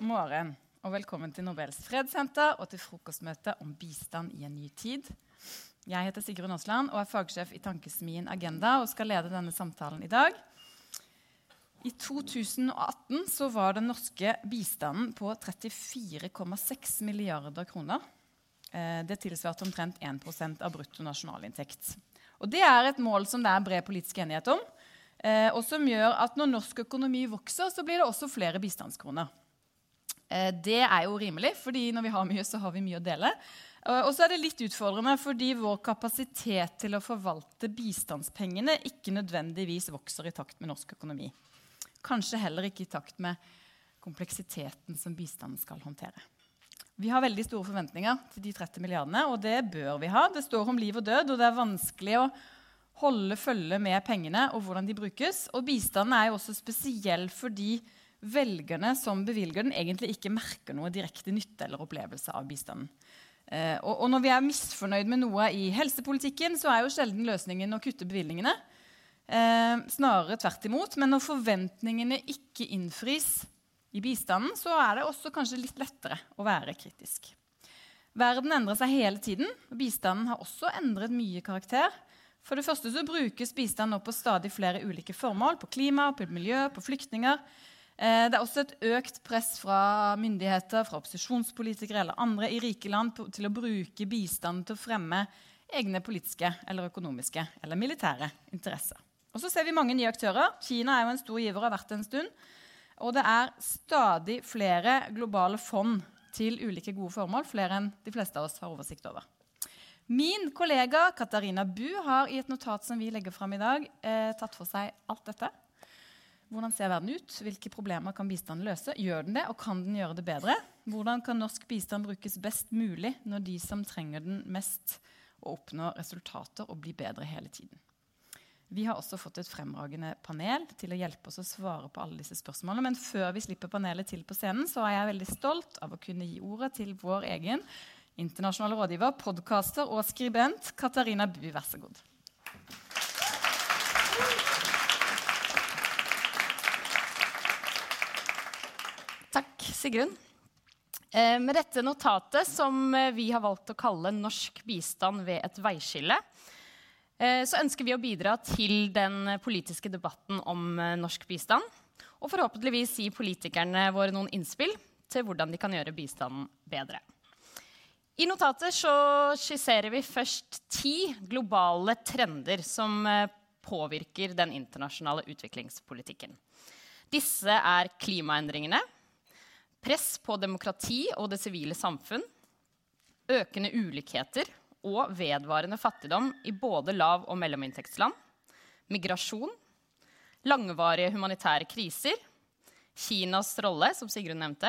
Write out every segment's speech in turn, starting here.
Morgen og velkommen til Nobels fredssenter og til frokostmøte om bistand i en ny tid. Jeg heter Sigrun Aasland og er fagsjef i Tankesmien Agenda og skal lede denne samtalen i dag. I 2018 så var den norske bistanden på 34,6 milliarder kroner. Eh, det tilsvarte omtrent 1% av bruttonasjonalinntekt. Og det er et mål som det er bred politisk enighet om. Eh, og som gjør at når norsk økonomi vokser, så blir det også flere bistandskroner. Eh, det er jo rimelig, fordi når vi har mye, så har vi mye å dele. Eh, og så er det litt utfordrende fordi vår kapasitet til å forvalte bistandspengene ikke nødvendigvis vokser i takt med norsk økonomi. Kanskje heller ikke i takt med kompleksiteten som bistanden skal håndtere. Vi har veldig store forventninger til de 30 milliardene, og det bør vi ha. Det står om liv og død, og det er vanskelig å holde følge med pengene og hvordan de brukes. Og bistanden er jo også spesiell fordi velgerne som bevilger den, egentlig ikke merker noe direkte nytte eller opplevelse av bistanden. Eh, og, og, når vi er misfornøyd med noe i helsepolitikken, så er jo sjelden løsningen å kutte bevilgningene. Eh, snarere tvert imot. Men når forventningene ikke innfris i bistanden, så er det også kanskje litt lettere å være kritisk. Verden endrer seg hele tiden, og bistanden har også endret mye karakter. For det første så brukes bistand nå på stadig flere ulike formål. På klima, på miljø, på flyktninger. Eh, det er også et økt press fra myndigheter, fra opposisjonspolitikere eller andre i rike land til å bruke bistand til å fremme egne politiske eller økonomiske eller militære interesser. Og så ser vi mange nye aktører. Kina er jo en stor giver og har vært det en stund. Og det er stadig flere globale fond til ulike gode formål, flere enn de fleste av oss har oversikt over. Min kollega Katarina Bu har i et notat som vi legger fram i dag, eh, tatt for seg alt dette. Hvordan ser verden ut? Hvilke problemer kan bistanden løse? Gjør den det, og kan den gjøre det bedre? Hvordan kan norsk bistand brukes best mulig når de som trenger den mest, og oppnår resultater og blir bedre hele tiden? Vi har også fått et fremragende panel til å hjelpe oss å svare på alle disse spørsmålene. Men før vi slipper panelet til på scenen, så er jeg veldig stolt av å kunne gi ordet til vår egen internasjonal rådgiver, podkaster og skribent Katarina Bu. Vær så god. Takk, Sigrun. Eh, med dette notatet, som eh, vi har valgt å kalle 'Norsk bistand ved et veiskille', eh, så ønsker vi å bidra til den politiske debatten om norsk bistand. Og forhåpentligvis gi politikerne våre noen innspill til hvordan de kan gjøre bistanden bedre. I notatet så skisserer vi først ti globale trender som påvirker den internasjonale utviklingspolitikken. Disse er klimaendringene, press på demokrati og det sivile samfunn, økende ulikheter og vedvarende fattigdom i både lav- og mellominntektsland, migrasjon, langvarige humanitære kriser, Kinas rolle, som Sigrun nevnte,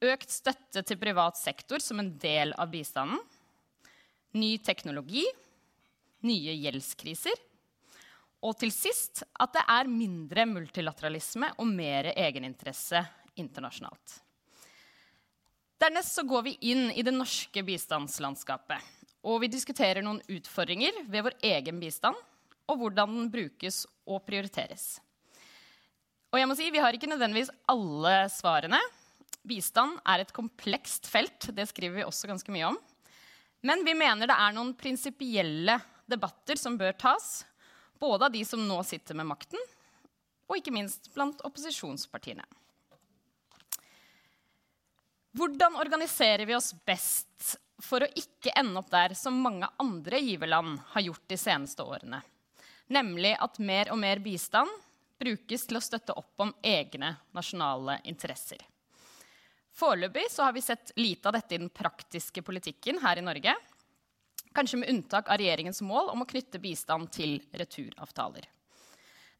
Økt støtte til privat sektor som en del av bistanden. Ny teknologi. Nye gjeldskriser. Og til sist at det er mindre multilateralisme og mer egeninteresse internasjonalt. Dernest så går vi inn i det norske bistandslandskapet. Og vi diskuterer noen utfordringer ved vår egen bistand, og hvordan den brukes og prioriteres. Og jeg må si, Vi har ikke nødvendigvis alle svarene, Bistand er et komplekst felt. Det skriver vi også ganske mye om. Men vi mener det er noen prinsipielle debatter som bør tas. Både av de som nå sitter med makten, og ikke minst blant opposisjonspartiene. Hvordan organiserer vi oss best for å ikke ende opp der som mange andre giverland har gjort de seneste årene? Nemlig at mer og mer bistand brukes til å støtte opp om egne nasjonale interesser. Foreløpig har vi sett lite av dette i den praktiske politikken her i Norge. Kanskje med unntak av regjeringens mål om å knytte bistand til returavtaler.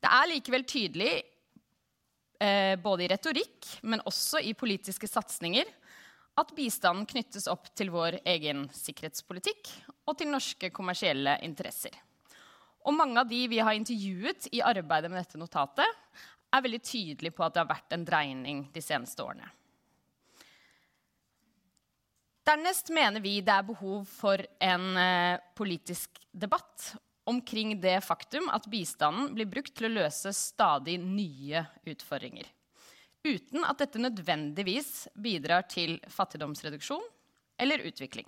Det er likevel tydelig, eh, både i retorikk, men også i politiske satsinger, at bistanden knyttes opp til vår egen sikkerhetspolitikk og til norske kommersielle interesser. Og mange av de vi har intervjuet i arbeidet med dette notatet, er veldig tydelige på at det har vært en dreining de seneste årene. Dernest mener vi det er behov for en eh, politisk debatt omkring det faktum at bistanden blir brukt til å løse stadig nye utfordringer. uten at dette nødvendigvis bidrar til fattigdomsreduksjon eller utvikling.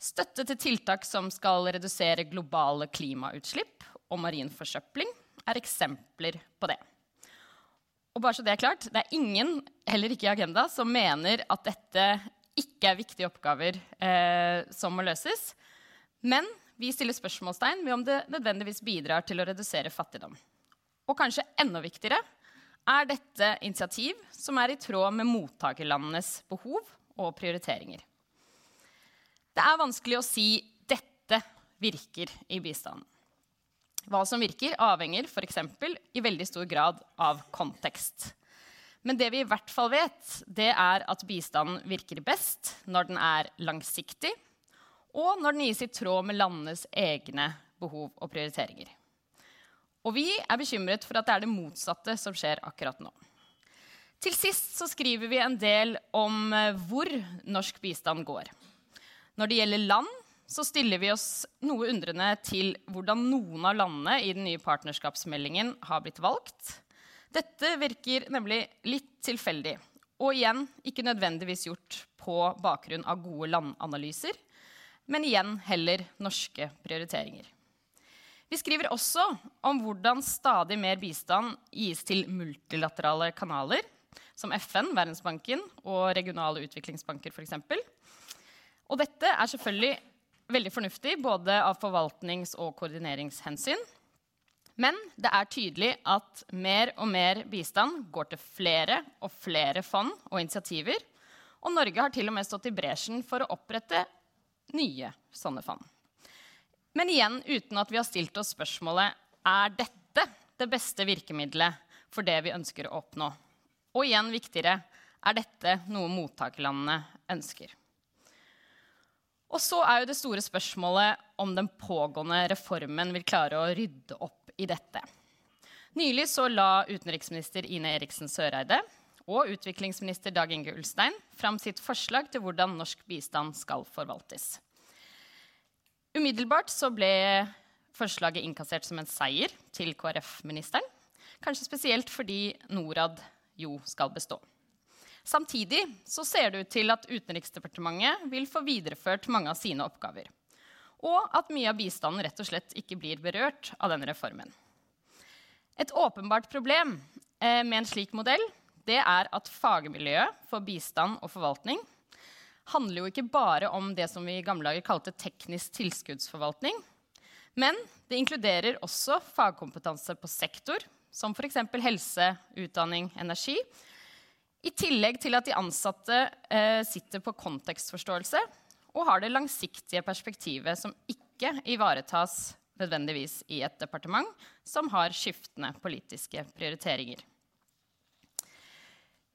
Støtte til tiltak som skal redusere globale klimautslipp og marin forsøpling, er eksempler på det. Og bare så Det er klart, det er ingen, heller ikke i Agenda, som mener at dette ikke er viktige oppgaver eh, som må løses. Men vi stiller spørsmålstegn ved om det nødvendigvis bidrar til å redusere fattigdom. Og kanskje enda viktigere er dette initiativ som er i tråd med mottakerlandenes behov og prioriteringer. Det er vanskelig å si 'dette virker' i bistanden. Hva som virker, avhenger f.eks. i veldig stor grad av kontekst. Men det vi i hvert fall vet, det er at bistanden virker best når den er langsiktig, og når den gis i tråd med landenes egne behov og prioriteringer. Og vi er bekymret for at det er det motsatte som skjer akkurat nå. Til sist så skriver vi en del om eh, hvor norsk bistand går. Når det gjelder land, så stiller vi oss noe undrende til hvordan noen av landene i den nye partnerskapsmeldingen har blitt valgt. Dette virker nemlig litt tilfeldig, og igjen ikke nødvendigvis gjort på bakgrunn av gode landanalyser, men igjen heller norske prioriteringer. Vi skriver også om hvordan stadig mer bistand gis til multilaterale kanaler, som FN, Verdensbanken og regionale utviklingsbanker f.eks. Og dette er selvfølgelig veldig fornuftig både av forvaltnings- og koordineringshensyn. Men det er tydelig at mer og mer bistand går til flere og flere fond og initiativer. Og Norge har til og med stått i bresjen for å opprette nye sånne fond. Men igjen uten at vi har stilt oss spørsmålet er dette det beste virkemidlet for det vi ønsker å oppnå. Og igjen viktigere er dette noe mottakerlandene ønsker. Og så er jo det store spørsmålet om den pågående reformen vil klare å rydde opp i dette. Nylig så la utenriksminister Ine Eriksen Søreide og utviklingsminister Dag Inge Ulstein fram sitt forslag til hvordan norsk bistand skal forvaltes. Umiddelbart så ble forslaget innkassert som en seier til KrF-ministeren. Kanskje spesielt fordi Norad jo skal bestå. Samtidig så ser det ut til at Utenriksdepartementet vil få videreført mange av sine oppgaver. Og at mye av bistanden rett og slett ikke blir berørt av denne reformen. Et åpenbart problem eh, med en slik modell det er at fagmiljøet for bistand og forvaltning handler jo ikke bare om det som vi i gamle dager kalte teknisk tilskuddsforvaltning. Men det inkluderer også fagkompetanse på sektor, som f.eks. helse, utdanning, energi, i tillegg til at de ansatte eh, sitter på kontekstforståelse og har det langsiktige perspektivet som ikke ivaretas nødvendigvis i et departement som har skiftende politiske prioriteringer.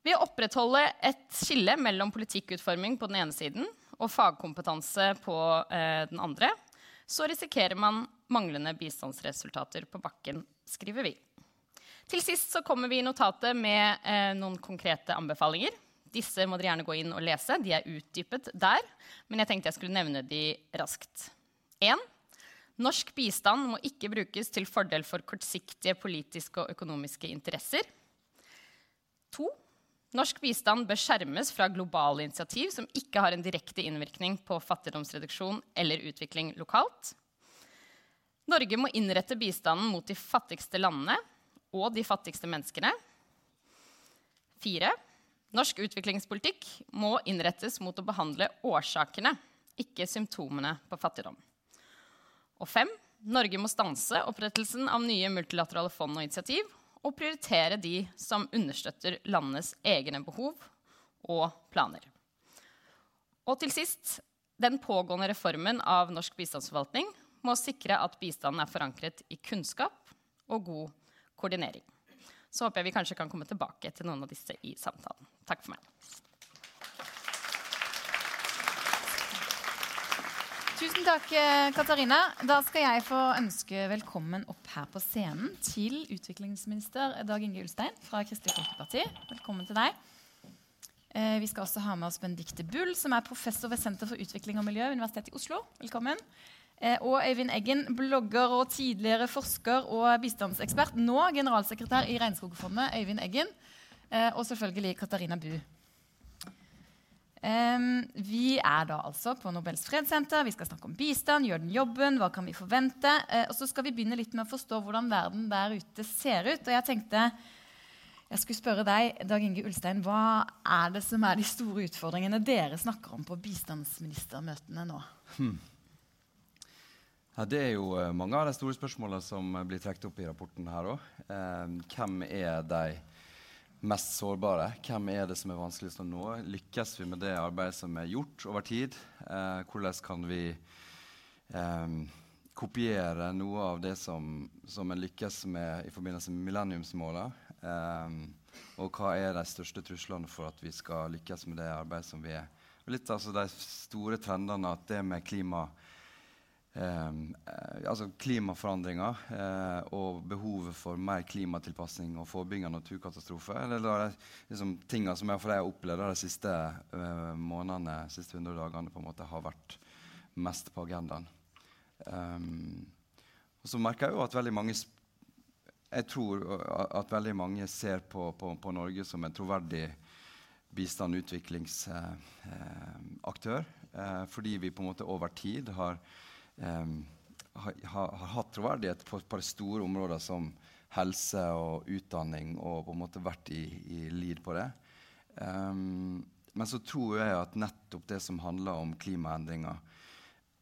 Ved å opprettholde et skille mellom politikkutforming på den ene siden og fagkompetanse på eh, den andre, så risikerer man manglende bistandsresultater på bakken, skriver vi. Til sist så kommer vi i notatet med eh, noen konkrete anbefalinger. Disse må dere gjerne gå inn og lese. De er utdypet der. Men jeg tenkte jeg skulle nevne de raskt. 1. Norsk bistand må ikke brukes til fordel for kortsiktige politiske og økonomiske interesser. 2. Norsk bistand bør skjermes fra globale initiativ som ikke har en direkte innvirkning på fattigdomsreduksjon eller utvikling lokalt. Norge må innrette bistanden mot de fattigste landene og de fattigste menneskene. Fire. Norsk utviklingspolitikk må innrettes mot å behandle årsakene, ikke symptomene på fattigdom. Og fem. Norge må stanse opprettelsen av nye multilaterale fond og initiativ og prioritere de som understøtter landenes egne behov og planer. Og til sist den pågående reformen av norsk bistandsforvaltning må sikre at bistanden er forankret i kunnskap og god koordinering. Så håper jeg vi kanskje kan komme tilbake til noen av disse i samtalen. Takk for meg. Tusen takk, eh, Katarina. Da skal jeg få ønske velkommen opp her på scenen til utviklingsminister Dag Inge Ulstein fra Kristelig Folkeparti. Velkommen til deg. Eh, vi skal også ha med oss Benedicte Bull, som er professor ved Senter for utvikling og miljø ved Universitetet i Oslo. Velkommen. Eh, og Øyvind Eggen, blogger og tidligere forsker og bistandsekspert. Nå generalsekretær i Regnskogfondet. Øyvind Eggen. Eh, og selvfølgelig Katarina Bu. Um, vi er da altså på Nobels fredssenter. Vi skal snakke om bistand. Gjør den jobben? Hva kan vi forvente? Uh, og så skal vi begynne litt med å forstå hvordan verden der ute ser ut. Og jeg tenkte jeg skulle spørre deg, Dag Inge Ulstein, hva er det som er de store utfordringene dere snakker om på bistandsministermøtene nå? Hmm. Ja, det er jo uh, mange av de store spørsmålene som blir trukket opp i rapporten her òg. Uh, hvem er de mest sårbare. Hvem er det som er vanskeligst å nå? Lykkes vi med det arbeidet som er gjort over tid? Eh, hvordan kan vi eh, kopiere noe av det som, som en lykkes med i forbindelse med millenniumsmålene? Eh, og hva er de største truslene for at vi skal lykkes med det arbeidet som vi er? Litt altså De store trendene at det med klima eh, altså klimaforandringer eh, og behovet for mer klimatilpasning og forebygging av naturkatastrofer. Det er liksom, tingene som jeg, jeg har opplevd de siste eh, månedene, siste 100 dagene, på en måte har vært mest på agendaen. Um, og så merker jeg jo at veldig mange jeg tror at veldig mange ser på, på, på Norge som en troverdig bistand- og utviklingsaktør. Eh, eh, fordi vi på en måte over tid har um, har, har, hatt troverdighet på et par store områder som helse og utdanning, og på en måte vært i, i lid på det. Um, men så tror jeg at nettopp det som handler om klimaendringer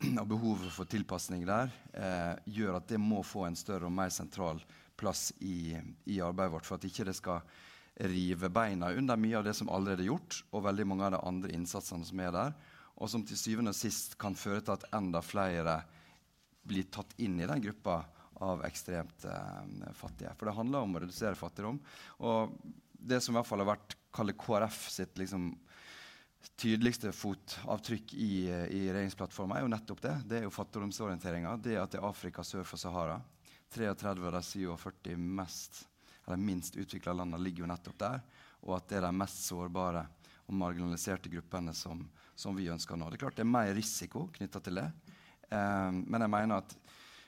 og behovet for tilpasning der, eh, gjør at det må få en større og mer sentral plass i, i arbeidet vårt. For at ikke det skal rive beina under mye av det som allerede er gjort, og veldig mange av de andre innsatsene som er der og som til syvende og sist kan føre til at enda flere blir tatt inn i den gruppa av ekstremt eh, fattige. For det handler om å redusere fattigdom. Og det som i hvert fall har vært KrF sitt liksom, tydeligste fotavtrykk i, i regjeringsplattforma, er jo nettopp det. Det er jo fattigdomsorienteringa. Det at det er Afrika sør for Sahara. 33 av de 47 mest, eller minst utvikla landene ligger jo nettopp der. Og at det er de mest sårbare og marginaliserte gruppene som, som vi ønsker nå. Det er klart det er mer risiko knytta til det. Eh, men jeg mener at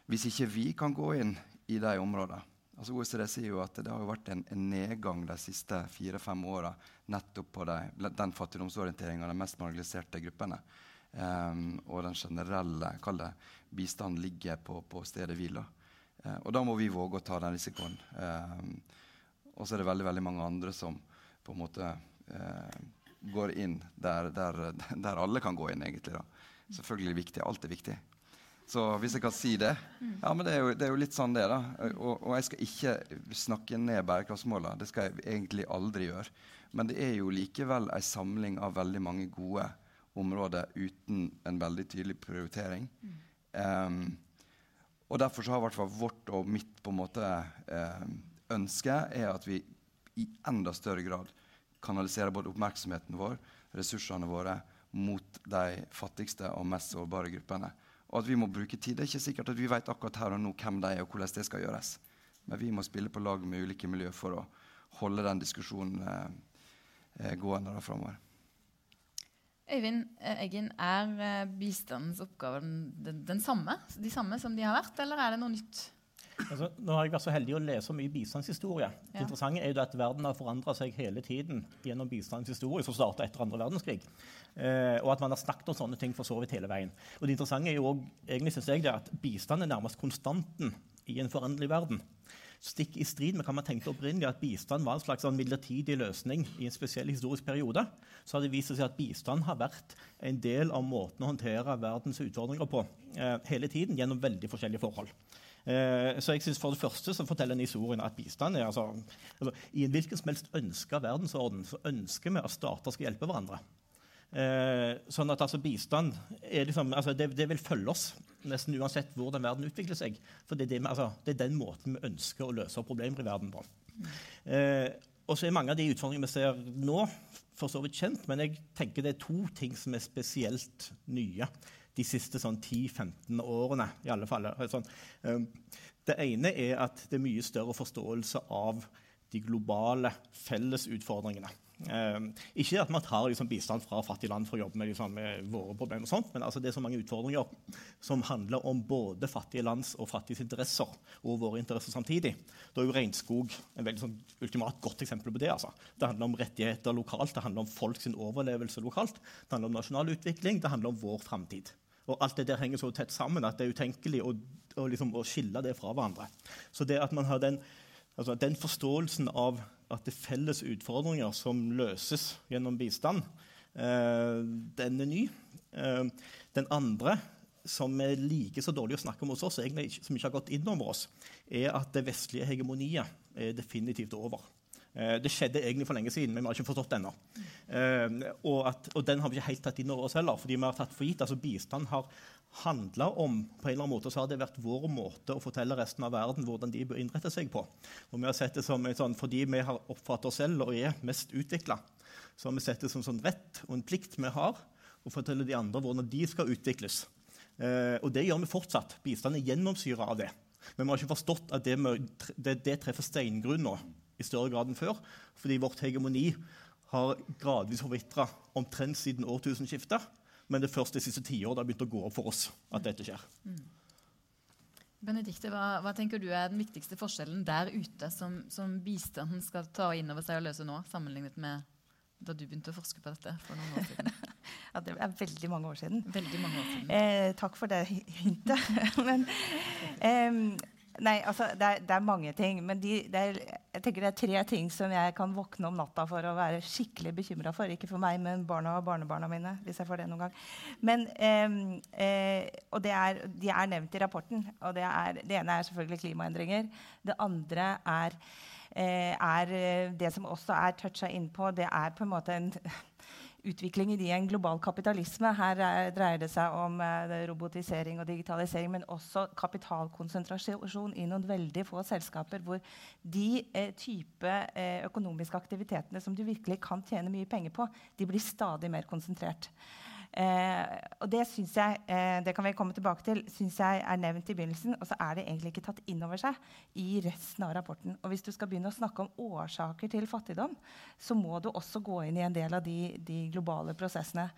hvis ikke vi kan gå inn i de områdene altså OECD sier jo at det har vært en, en nedgang de siste fire-fem åra nettopp på de, den fattigdomsorienteringa av de mest marginaliserte gruppene. Um, og den generelle det, bistanden ligger på, på stedet hvil. Uh, og da må vi våge å ta den risikoen. Um, og så er det veldig, veldig mange andre som på en måte uh, går inn der, der, der, alle kan gå inn, egentlig. da. Selvfølgelig viktig. Alt er viktig. Så hvis jeg kan si det Ja, men det er jo, det er jo litt sånn det, da. Og, og, jeg skal ikke snakke ned bærekraftsmålene. Det skal jeg egentlig aldri gjøre. Men det er jo likevel ei samling av veldig mange gode områder uten en veldig tydelig prioritering. Mm. Um, og derfor så har i hvert fall vårt og mitt på en måte um, ønske er at vi i enda større grad kanalisere både oppmerksomheten vår, ressursene våre, mot de fattigste og mest sårbare gruppene. Og at vi må bruke tid. Det er ikke sikkert at vi vet akkurat her og nå hvem de er, og hvordan det skal gjøres. Men vi må spille på lag med ulike miljø for å holde den diskusjonen eh, gående da framover. Øyvind eh, Eggen, er eh, bistandens oppgaver den, den, samme, de samme som de har vært, eller er det noe nytt? Altså, nå har jeg vært så heldig å lese mye bistandshistorie. Ja. Det interessante er jo at Verden har forandra seg hele tiden gjennom bistandshistorie som starta etter andre verdenskrig. Eh, og at man har snakket om sånne ting for så vidt hele veien. Og det interessante er jo også, egentlig synes jeg at bistand er nærmest konstanten i en foranderlig verden. Stikk i strid med hva man tenkte opprinnelig, at bistand var en slags sånn midlertidig løsning i en spesiell historisk periode, så har det vist seg at bistand har vært en del av måten å håndtere verdens utfordringer på eh, hele tiden gjennom veldig forskjellige forhold. Eh, så jeg synes For det første så forteller den historien at bistand er altså, altså, I en hvilken som helst ønska verdensorden så ønsker vi at stater skal hjelpe hverandre. Eh, sånn at altså, bistand liksom, altså, det, det, vil følge oss nesten uansett hvordan verden utvikler seg. For det er, det, altså, det er, den måten vi ønsker å løse problemer i verden på. Eh, og så er mange av de utfordringene vi ser nå, for så vidt kjent, men jeg tenker det er to ting som er spesielt nye de siste sånn 10-15 årene. i alle fall. Sånn, um, det ene er at det er mye større forståelse av de globale fellesutfordringene. Eh, ikke at man tar liksom, bistand fra fattige land for å jobbe med, liksom, med våre problemer, og sånt, men altså, det er så mange utfordringer som handler om både fattige lands og fattiges interesser og våre interesser samtidig. Da er jo regnskog et veldig sånn, ultimat godt eksempel på det. Altså. Det handler om rettigheter lokalt, det handler om folks overlevelse lokalt, det handler om nasjonal utvikling, det handler om vår framtid. Og alt det der henger så tett sammen at det er utenkelig å, å, liksom, å skille det fra hverandre. Så det at man har den, altså, den forståelsen av at det er felles utfordringer som løses gjennom bistand, eh, den er ny. Eh, den andre, som er like så dårlig å snakke om hos oss, egentlig, som ikke har gått inn oss, er at det vestlige hegemoniet er definitivt over. Eh, det skjedde egentlig for lenge siden, men vi har ikke forstått det ennå. Eh, og, og, den har vi ikke helt tatt inn over oss heller. fordi vi har tatt for gitt, altså Bistand har handla om på en eller annen måte, så har det vært vår måte å fortelle resten av verden hvordan de bør innrette seg på. Og vi har sett det som sånn, Fordi vi har oppfattet oss selv og er mest utvikla, så har vi sett det som sånn rett og en plikt vi har å fortelle de andre hvordan de skal utvikles. Eh, og det gjør vi fortsatt. Bistand er gjennomsyra av det. Men vi har ikke forstått at det, det, det treffer steingrunn nå i større grad enn før. Fordi vårt hegemoni har gradvis forvitra omtrent siden årtusenskiftet. Men det er først de siste tiår det har begynt å gå opp for oss at dette skjer. Mm. Benedikte, hva, hva, tenker du er den viktigste forskjellen der ute som, som bistanden skal ta inn over seg og løse nå, sammenlignet med da du begynte å forske på dette for noen år siden? ja, Det er veldig mange år siden. Veldig mange år siden. Eh, takk for det hintet. Men eh, Nei, altså, det er, det er, mange ting. Men de, er, jeg tenker det er tre ting som jeg kan våkne om natta for å være skikkelig bekymra for. Ikke for meg, men barna og barnebarna mine. hvis jeg får det noen gang. Men, eh, eh, og er, De er nevnt i rapporten. og det, det, ene er selvfølgelig klimaendringer. Det andre er, eh, er det som også er toucha innpå. Det er på en måte en utviklingen i en global kapitalisme. Her er, dreier det seg om eh, robotisering og digitalisering, men også kapitalkonsentrasjon i noen veldig få selskaper, hvor de eh, type eh, økonomiske aktivitetene som du virkelig kan tjene mye penger på, de blir stadig mer konsentrert. Eh, og det syns jeg eh, det kan vi komme tilbake til, synes jeg er nevnt i begynnelsen, og så er det egentlig ikke tatt inn over seg i resten av rapporten. Og hvis du skal begynne å snakke om årsaker til fattigdom, så må du også gå inn i en del av de, de globale prosessene.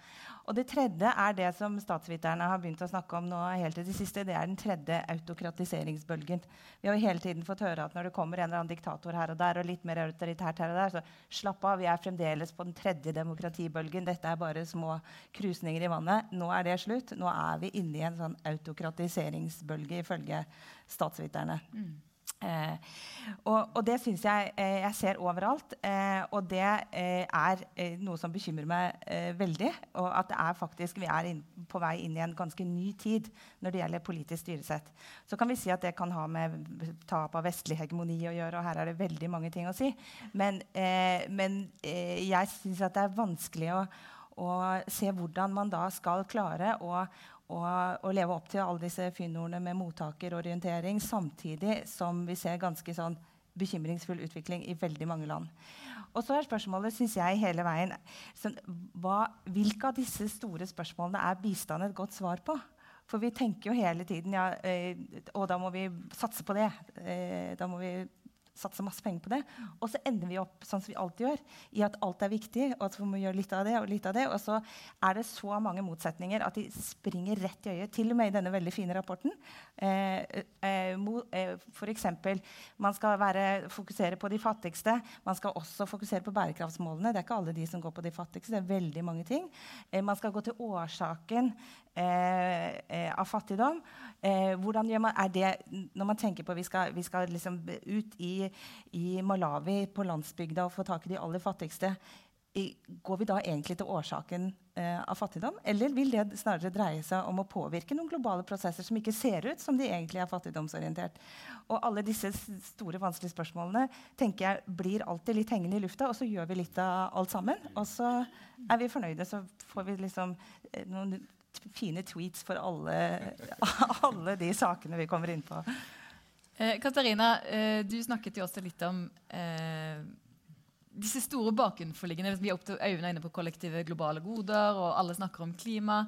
Og det tredje er det som statsviterne har begynt å snakke om nå helt til det siste. Det er den tredje autokratiseringsbølgen. Vi har jo hele tiden fått høre at når det kommer en eller annen diktator her og der, og litt mer autoritært her og der, så slapp av, vi er fremdeles på den tredje demokratibølgen. Dette er bare små krusninger i vannet. Nå er det slutt. Nå er vi inne i en sånn autokratiseringsbølge, ifølge statsviterne. Mm. Eh, og, og, det syns jeg eh, jeg ser overalt. Eh, og det eh, er eh, noe som bekymrer meg eh, veldig. Og at det er faktisk, vi er inn, på vei inn i en ganske ny tid når det gjelder politisk styresett. Så kan vi si at det kan ha med tap av vestlig hegemoni å gjøre. og her er det veldig mange ting å si. Men, men jeg syns det er vanskelig å, å se hvordan man da skal klare å og, og, leve opp til alle disse fyndordene med mottakerorientering, samtidig som vi ser ganske sånn bekymringsfull utvikling i veldig mange land. Og så er spørsmålet, synes jeg, hele veien sånn, hva, Hvilke av disse store spørsmålene er bistand et godt svar på? For vi tenker jo hele tiden ja, øh, Og da må vi satse på det. Eh, da må vi satse masse penger på det. Og så ender vi opp sånn som vi alltid gjør, i at alt er viktig, og at vi må gjøre litt av det og litt av det. Og så er det så mange motsetninger at de springer rett i øyet, til og med i denne veldig fine rapporten. Eh, eh, eh F.eks. man skal være, fokusere på de fattigste. Man skal også fokusere på bærekraftsmålene. Det er ikke alle de som går på de fattigste. det er veldig mange ting. Eh, man skal gå til årsaken eh, eh, av fattigdom. hvordan gjør man, er det, Når man tenker på vi skal, vi skal liksom ut i i, Malawi, på landsbygda, og få tak i de aller fattigste. Går vi da egentlig til årsaken eh, av fattigdom? Eller vil det snarere dreie seg om å påvirke noen globale prosesser som ikke ser ut som de egentlig er fattigdomsorientert? Og alle disse store, vanskelige spørsmålene tenker jeg blir alltid litt hengende i lufta, og så gjør vi litt av alt sammen. Og så er vi fornøyde, så får vi liksom eh, noen fine tweets for alle, alle de sakene vi kommer inn på. Eh, Katarina, eh, du snakket jo også litt om eh, disse store bakenforliggende Vi er opp til øynene på kollektive globale goder, og alle snakker om klima.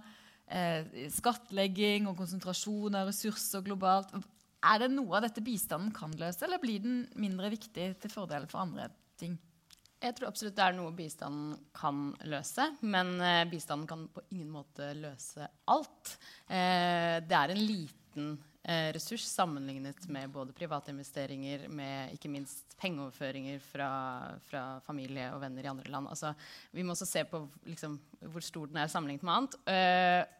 Eh, skattlegging og konsentrasjon av ressurser globalt. Er det noe av dette bistanden kan løse, eller blir den mindre viktig til fordel for andre ting? Jeg tror absolutt det er noe bistanden kan løse. Men eh, bistanden kan på ingen måte løse alt. Det er en liten ressurs sammenlignet med både private investeringer, med ikke minst pengeoverføringer fra, fra familie og venner i andre land. Altså, vi må også se på liksom, hvor stor den er sammenlignet med annet. Eh,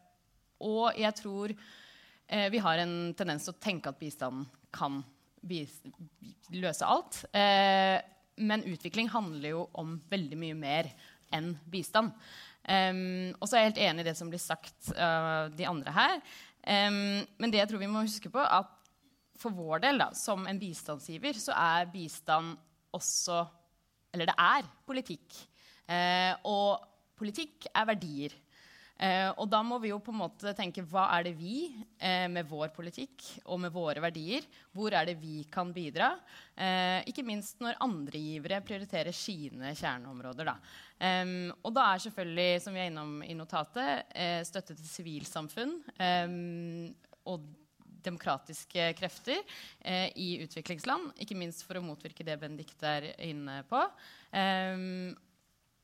og jeg tror eh, vi har en tendens til å tenke at bistanden kan bis løse alt. Eh, men utvikling handler jo om veldig mye mer enn bistand. Um, og så er jeg helt enig i det som blir sagt av uh, de andre her. Um, men det jeg tror vi må huske på, at for vår del, da, som en bistandsgiver, så er bistand også Eller det er politikk. Uh, og politikk er verdier. Eh, og da må vi jo på en måte tenke hva er det vi eh, med vår politikk og med våre verdier Hvor er det vi kan bidra? Eh, ikke minst når andre givere prioriterer sine kjerneområder. Da. og da er selvfølgelig, som vi er innom i notatet, eh, støtte til sivilsamfunn og demokratiske krefter eh, i utviklingsland. Ikke minst for å motvirke det Benedicte er inne på. Um,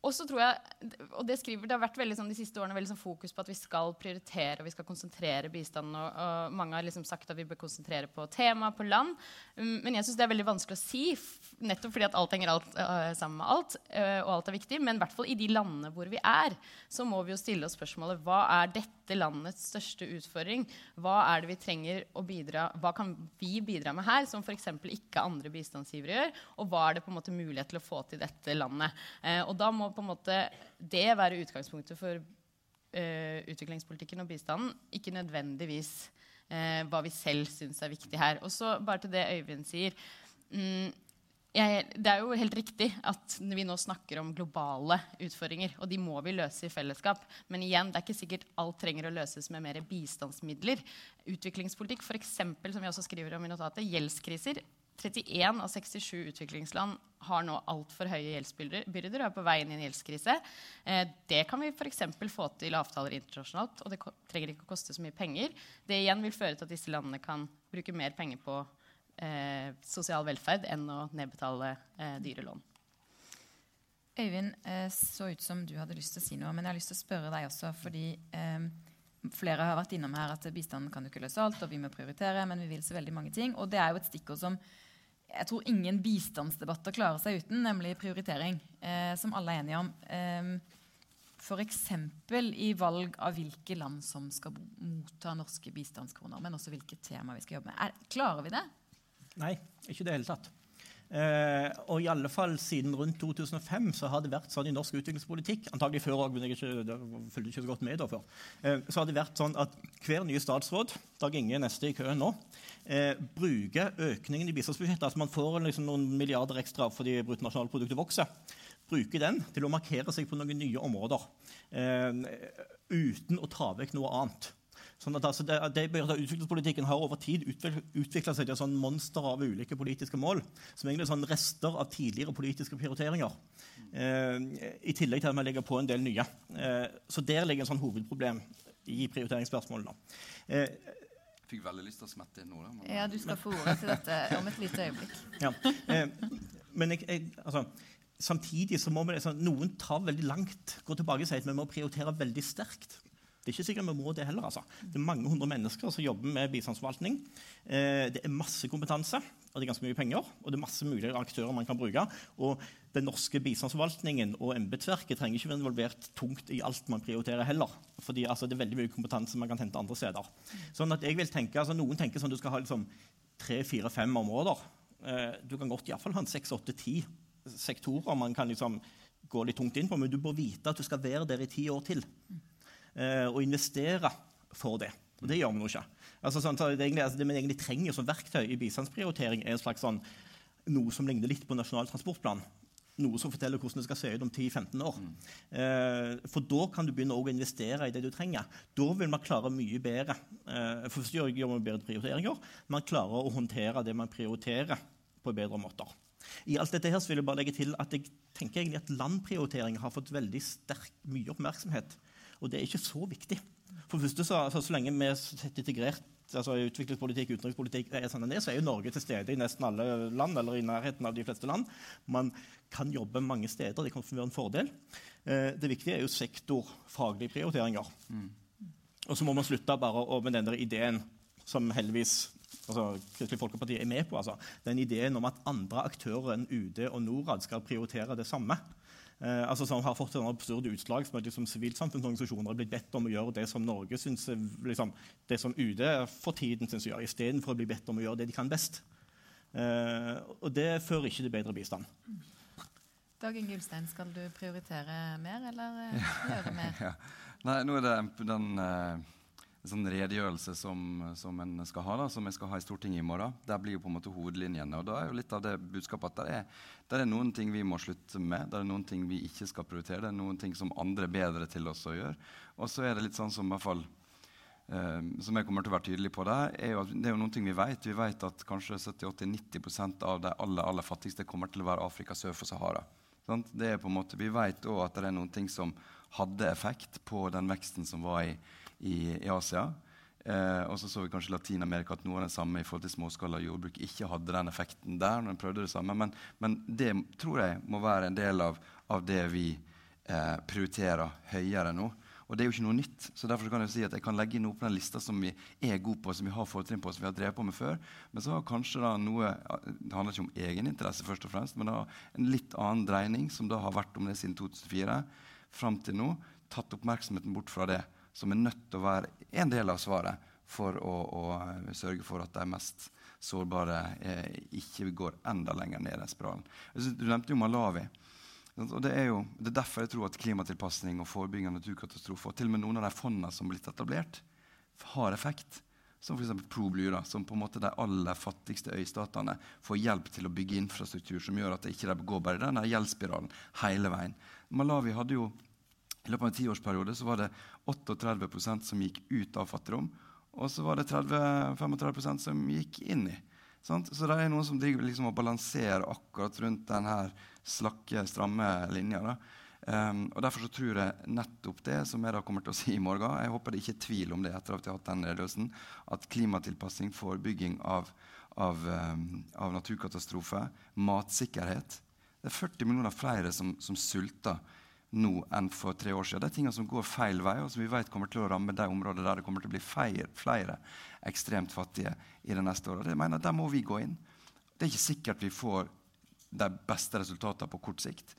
og så tror jeg, og det skriver, det har vært veldig sånn, de siste årene veldig sånn fokus på at vi skal prioritere og vi skal konsentrere bistanden. Og, og mange har liksom sagt at vi bør konsentrere på tema, på land. Um, men jeg syns det er veldig vanskelig å si, nettopp fordi at alt henger alt, uh, sammen med alt. Uh, og alt er viktig. Men i hvert fall i de landene hvor vi er, så må vi jo stille oss spørsmålet hva er dette landets største utfordring? Hva er det vi trenger å bidra Hva kan vi bidra med her, som f.eks. ikke andre bistandsgivere gjør? Og hva er det på en måte mulighet til å få til dette landet? Eh, og da må på en måte det være utgangspunktet for eh, utviklingspolitikken og bistanden, ikke nødvendigvis eh, hva vi selv syns er viktig her. Og så bare til det Øyvind sier. Mm, jeg, det er jo helt riktig at vi nå snakker om globale utfordringer. Og de må vi løse i fellesskap. Men igjen, det er ikke sikkert alt trenger å løses med mer bistandsmidler. Utviklingspolitikk, f.eks., som vi også skriver om i notatet, gjeldskriser 31 av 67 utviklingsland har nå altfor høye gjeldsbyrder og er på vei inn i en gjeldskrise. Eh, det kan vi f.eks. få til avtaler internasjonalt, og det trenger ikke å koste så mye penger. Det igjen vil føre til at disse landene kan bruke mer penger på sosial velferd enn å nedbetale eh, dyre lån. Øyvind, eh, så ut som du hadde lyst til å si noe, men jeg har lyst til å spørre deg også, fordi eh, flere har vært innom her at bistanden kan jo ikke løse alt, og vi må prioritere, men vi vil så veldig mange ting. Og det er jo et stikkord som jeg tror ingen bistandsdebatter klarer seg uten, nemlig prioritering, eh, som alle er enige om. Eh, F.eks. i valg av hvilke land som skal motta norske bistandskroner, men også hvilke tema vi skal jobbe med. Er, klarer vi det? Nei, ikke i det hele tatt. Eh, og i alle fall siden rundt 2005 så har det vært sånn i norsk utviklingspolitikk antagelig før også, men jeg ikke, fulgte ikke så godt med da før, eh, så har det vært sånn at hver nye statsråd Dag Inge neste i køen nå, eh, bruker økningen i bistandsbudsjettet altså Man får liksom noen milliarder ekstra fordi bruttonasjonalproduktet vokser. Bruker den til å markere seg på noen nye områder eh, uten å ta vekk noe annet. Sånn at altså, det, det Utviklingspolitikken har over tid utvikla seg til et sånn monster av ulike politiske mål, som egentlig er sånn rester av tidligere politiske prioriteringer. Eh, I tillegg til at man legger på en del nye. Eh, så der ligger en sånn hovedproblem i prioriteringsspørsmålene. Eh, jeg fikk veldig lyst til å smette inn noe. Men... Ja, du skal få ordet til dette om et lite øyeblikk. Ja, eh, men jeg, jeg, altså, samtidig så må vi, altså, noen ta veldig langt, gå tilbake og si at vi må prioritere veldig sterkt. Det er ikke sikkert vi må det heller. altså. Det er mange hundre mennesker som jobber med bistandsforvaltning. Eh, det er masse kompetanse, og det er ganske mye penger. Og det er masse mulige aktører man kan bruke. Og den norske bistandsforvaltningen og embetsverket trenger ikke være involvert tungt i alt man prioriterer heller. Fordi altså, det er veldig mye kompetanse man kan hente andre steder. Sånn at jeg vil tenke, altså Noen tenker sånn at du skal ha liksom, tre, fire, fem områder. Eh, du kan godt iallfall ha en seks, åtte, ti sektorer man kan liksom gå litt tungt inn på, men du bør vite at du skal være der i ti år til og investere for det. Og det gjør vi nå ikke. Altså, sånn, det, egentlig, altså, det vi egentlig trenger som verktøy i bistandsprioritering, er slags, sånn, noe som ligner litt på Nasjonal transportplan. Noe som forteller hvordan det skal se ut om 10-15 år. Mm. Eh, for da kan du begynne å investere i det du trenger. Da vil man klare mye bedre. Eh, for gjør, gjør man bedre prioriteringer. Man klarer å håndtere det man prioriterer, på bedre måter. I alt dette her så vil jeg bare legge til at jeg tenker egentlig at landprioritering har fått veldig sterk mye oppmerksomhet og det er ikke så viktig. For første så, altså, så lenge vi setter integrert altså utviklingspolitikk, utenrikspolitikk er sånn det, så er jo Norge til stede i nesten alle land, eller i nærheten av de fleste land. Man kan jobbe mange steder. Det kan være en fordel. Eh, det viktige er jo sektorfaglige prioriteringer. Mm. Og så må man slutte bare med den der ideen som heldigvis altså, Kristelig Folkeparti er med på. Altså. Den ideen om at andre aktører enn UD og Norad skal prioritere det samme. Eh, altså, som har fått en absurd utslag som at liksom, sivilsamfunnsorganisasjoner har blitt bedt om å gjøre det som Norge synes, liksom, det som UD for tiden syns å gjøre, istedenfor å bli bedt om å gjøre det de kan best. Eh, og det fører ikke til bedre bistand. Dag Inge Ulstein, skal du prioritere mer, eller eh, gjøre mer? ja. Nei, nå er det den uh en sånn redegjørelse som, som en skal ha, da, som jeg skal ha i Stortinget i morgen. Der blir jo på en måte hovedlinjene. og da er jo litt av det budskapet at det er, der er noen ting vi må slutte med. Det er noen ting vi ikke skal prioritere. Det er noen ting som andre er bedre til oss å gjøre. Og så er det litt sånn som i hvert fall eh, som jeg kommer til å være tydelig på der, er jo at det er jo noen ting vi vet. Vi vet at kanskje 70-80-90% av de aller, aller fattigste kommer til å være Afrika sør for Sahara. Sant? Det er på en måte, Vi vet òg at det er noen ting som hadde effekt på den veksten som var i i, i Asia. Eh, og så så vi kanskje Latin-Amerika at noe av det samme i forhold til småskala jordbruk ikke hadde den effekten der. når de prøvde det samme, Men, men det tror jeg må være en del av, av det vi eh, prioriterer høyere nå. Og det er jo ikke noe nytt. så derfor kan Jeg si at jeg kan legge inn noe på den lista som vi er gode på, som vi har fortrinn på, som vi har drevet på med før. Men så har kanskje da noe Det handler ikke om egeninteresse, først og fremst, men da en litt annen dreining, som da har vært om det siden 2004, fram til nå, tatt oppmerksomheten bort fra det som er nødt til å være en del av svaret for å, å sørge for at de mest sårbare eh, ikke går enda lenger ned den spiralen. Du nevnte jo Malawi. Og det er jo det er derfor jeg tror at klimatilpasning og forebygging av naturkatastrofer og til og med noen av de fondene som er blitt etablert, har effekt. Som f.eks. ProBlue, som på en måte de aller fattigste øystatene får hjelp til å bygge infrastruktur som gjør at det ikke går bare i den gjeldsspiralen hele veien. Malawi hadde jo i løpet av en tiårsperiode så var det 38% som gikk ut av fattigdom. Og så var det 30-35% som gikk inn i. Sant? Så det er noen som driver liksom og balanserer akkurat rundt denne slakke, stramme linja. Um, og Derfor så tror jeg nettopp det som jeg da kommer til å si i morgen Jeg håper det ikke er tvil om det etter at jeg har hatt den redegjørelsen, at klimatilpassing, forebygging av, av, um, av naturkatastrofer, matsikkerhet Det er 40 millioner flere som, som sulter nå enn for tre år siden. Det er ting som går feil vei, og som vi vet kommer til å ramme de områdene der det kommer til å bli flere, flere ekstremt fattige i det neste året. Jeg mener, Der må vi gå inn. Det er ikke sikkert vi får de beste resultatene på kort sikt.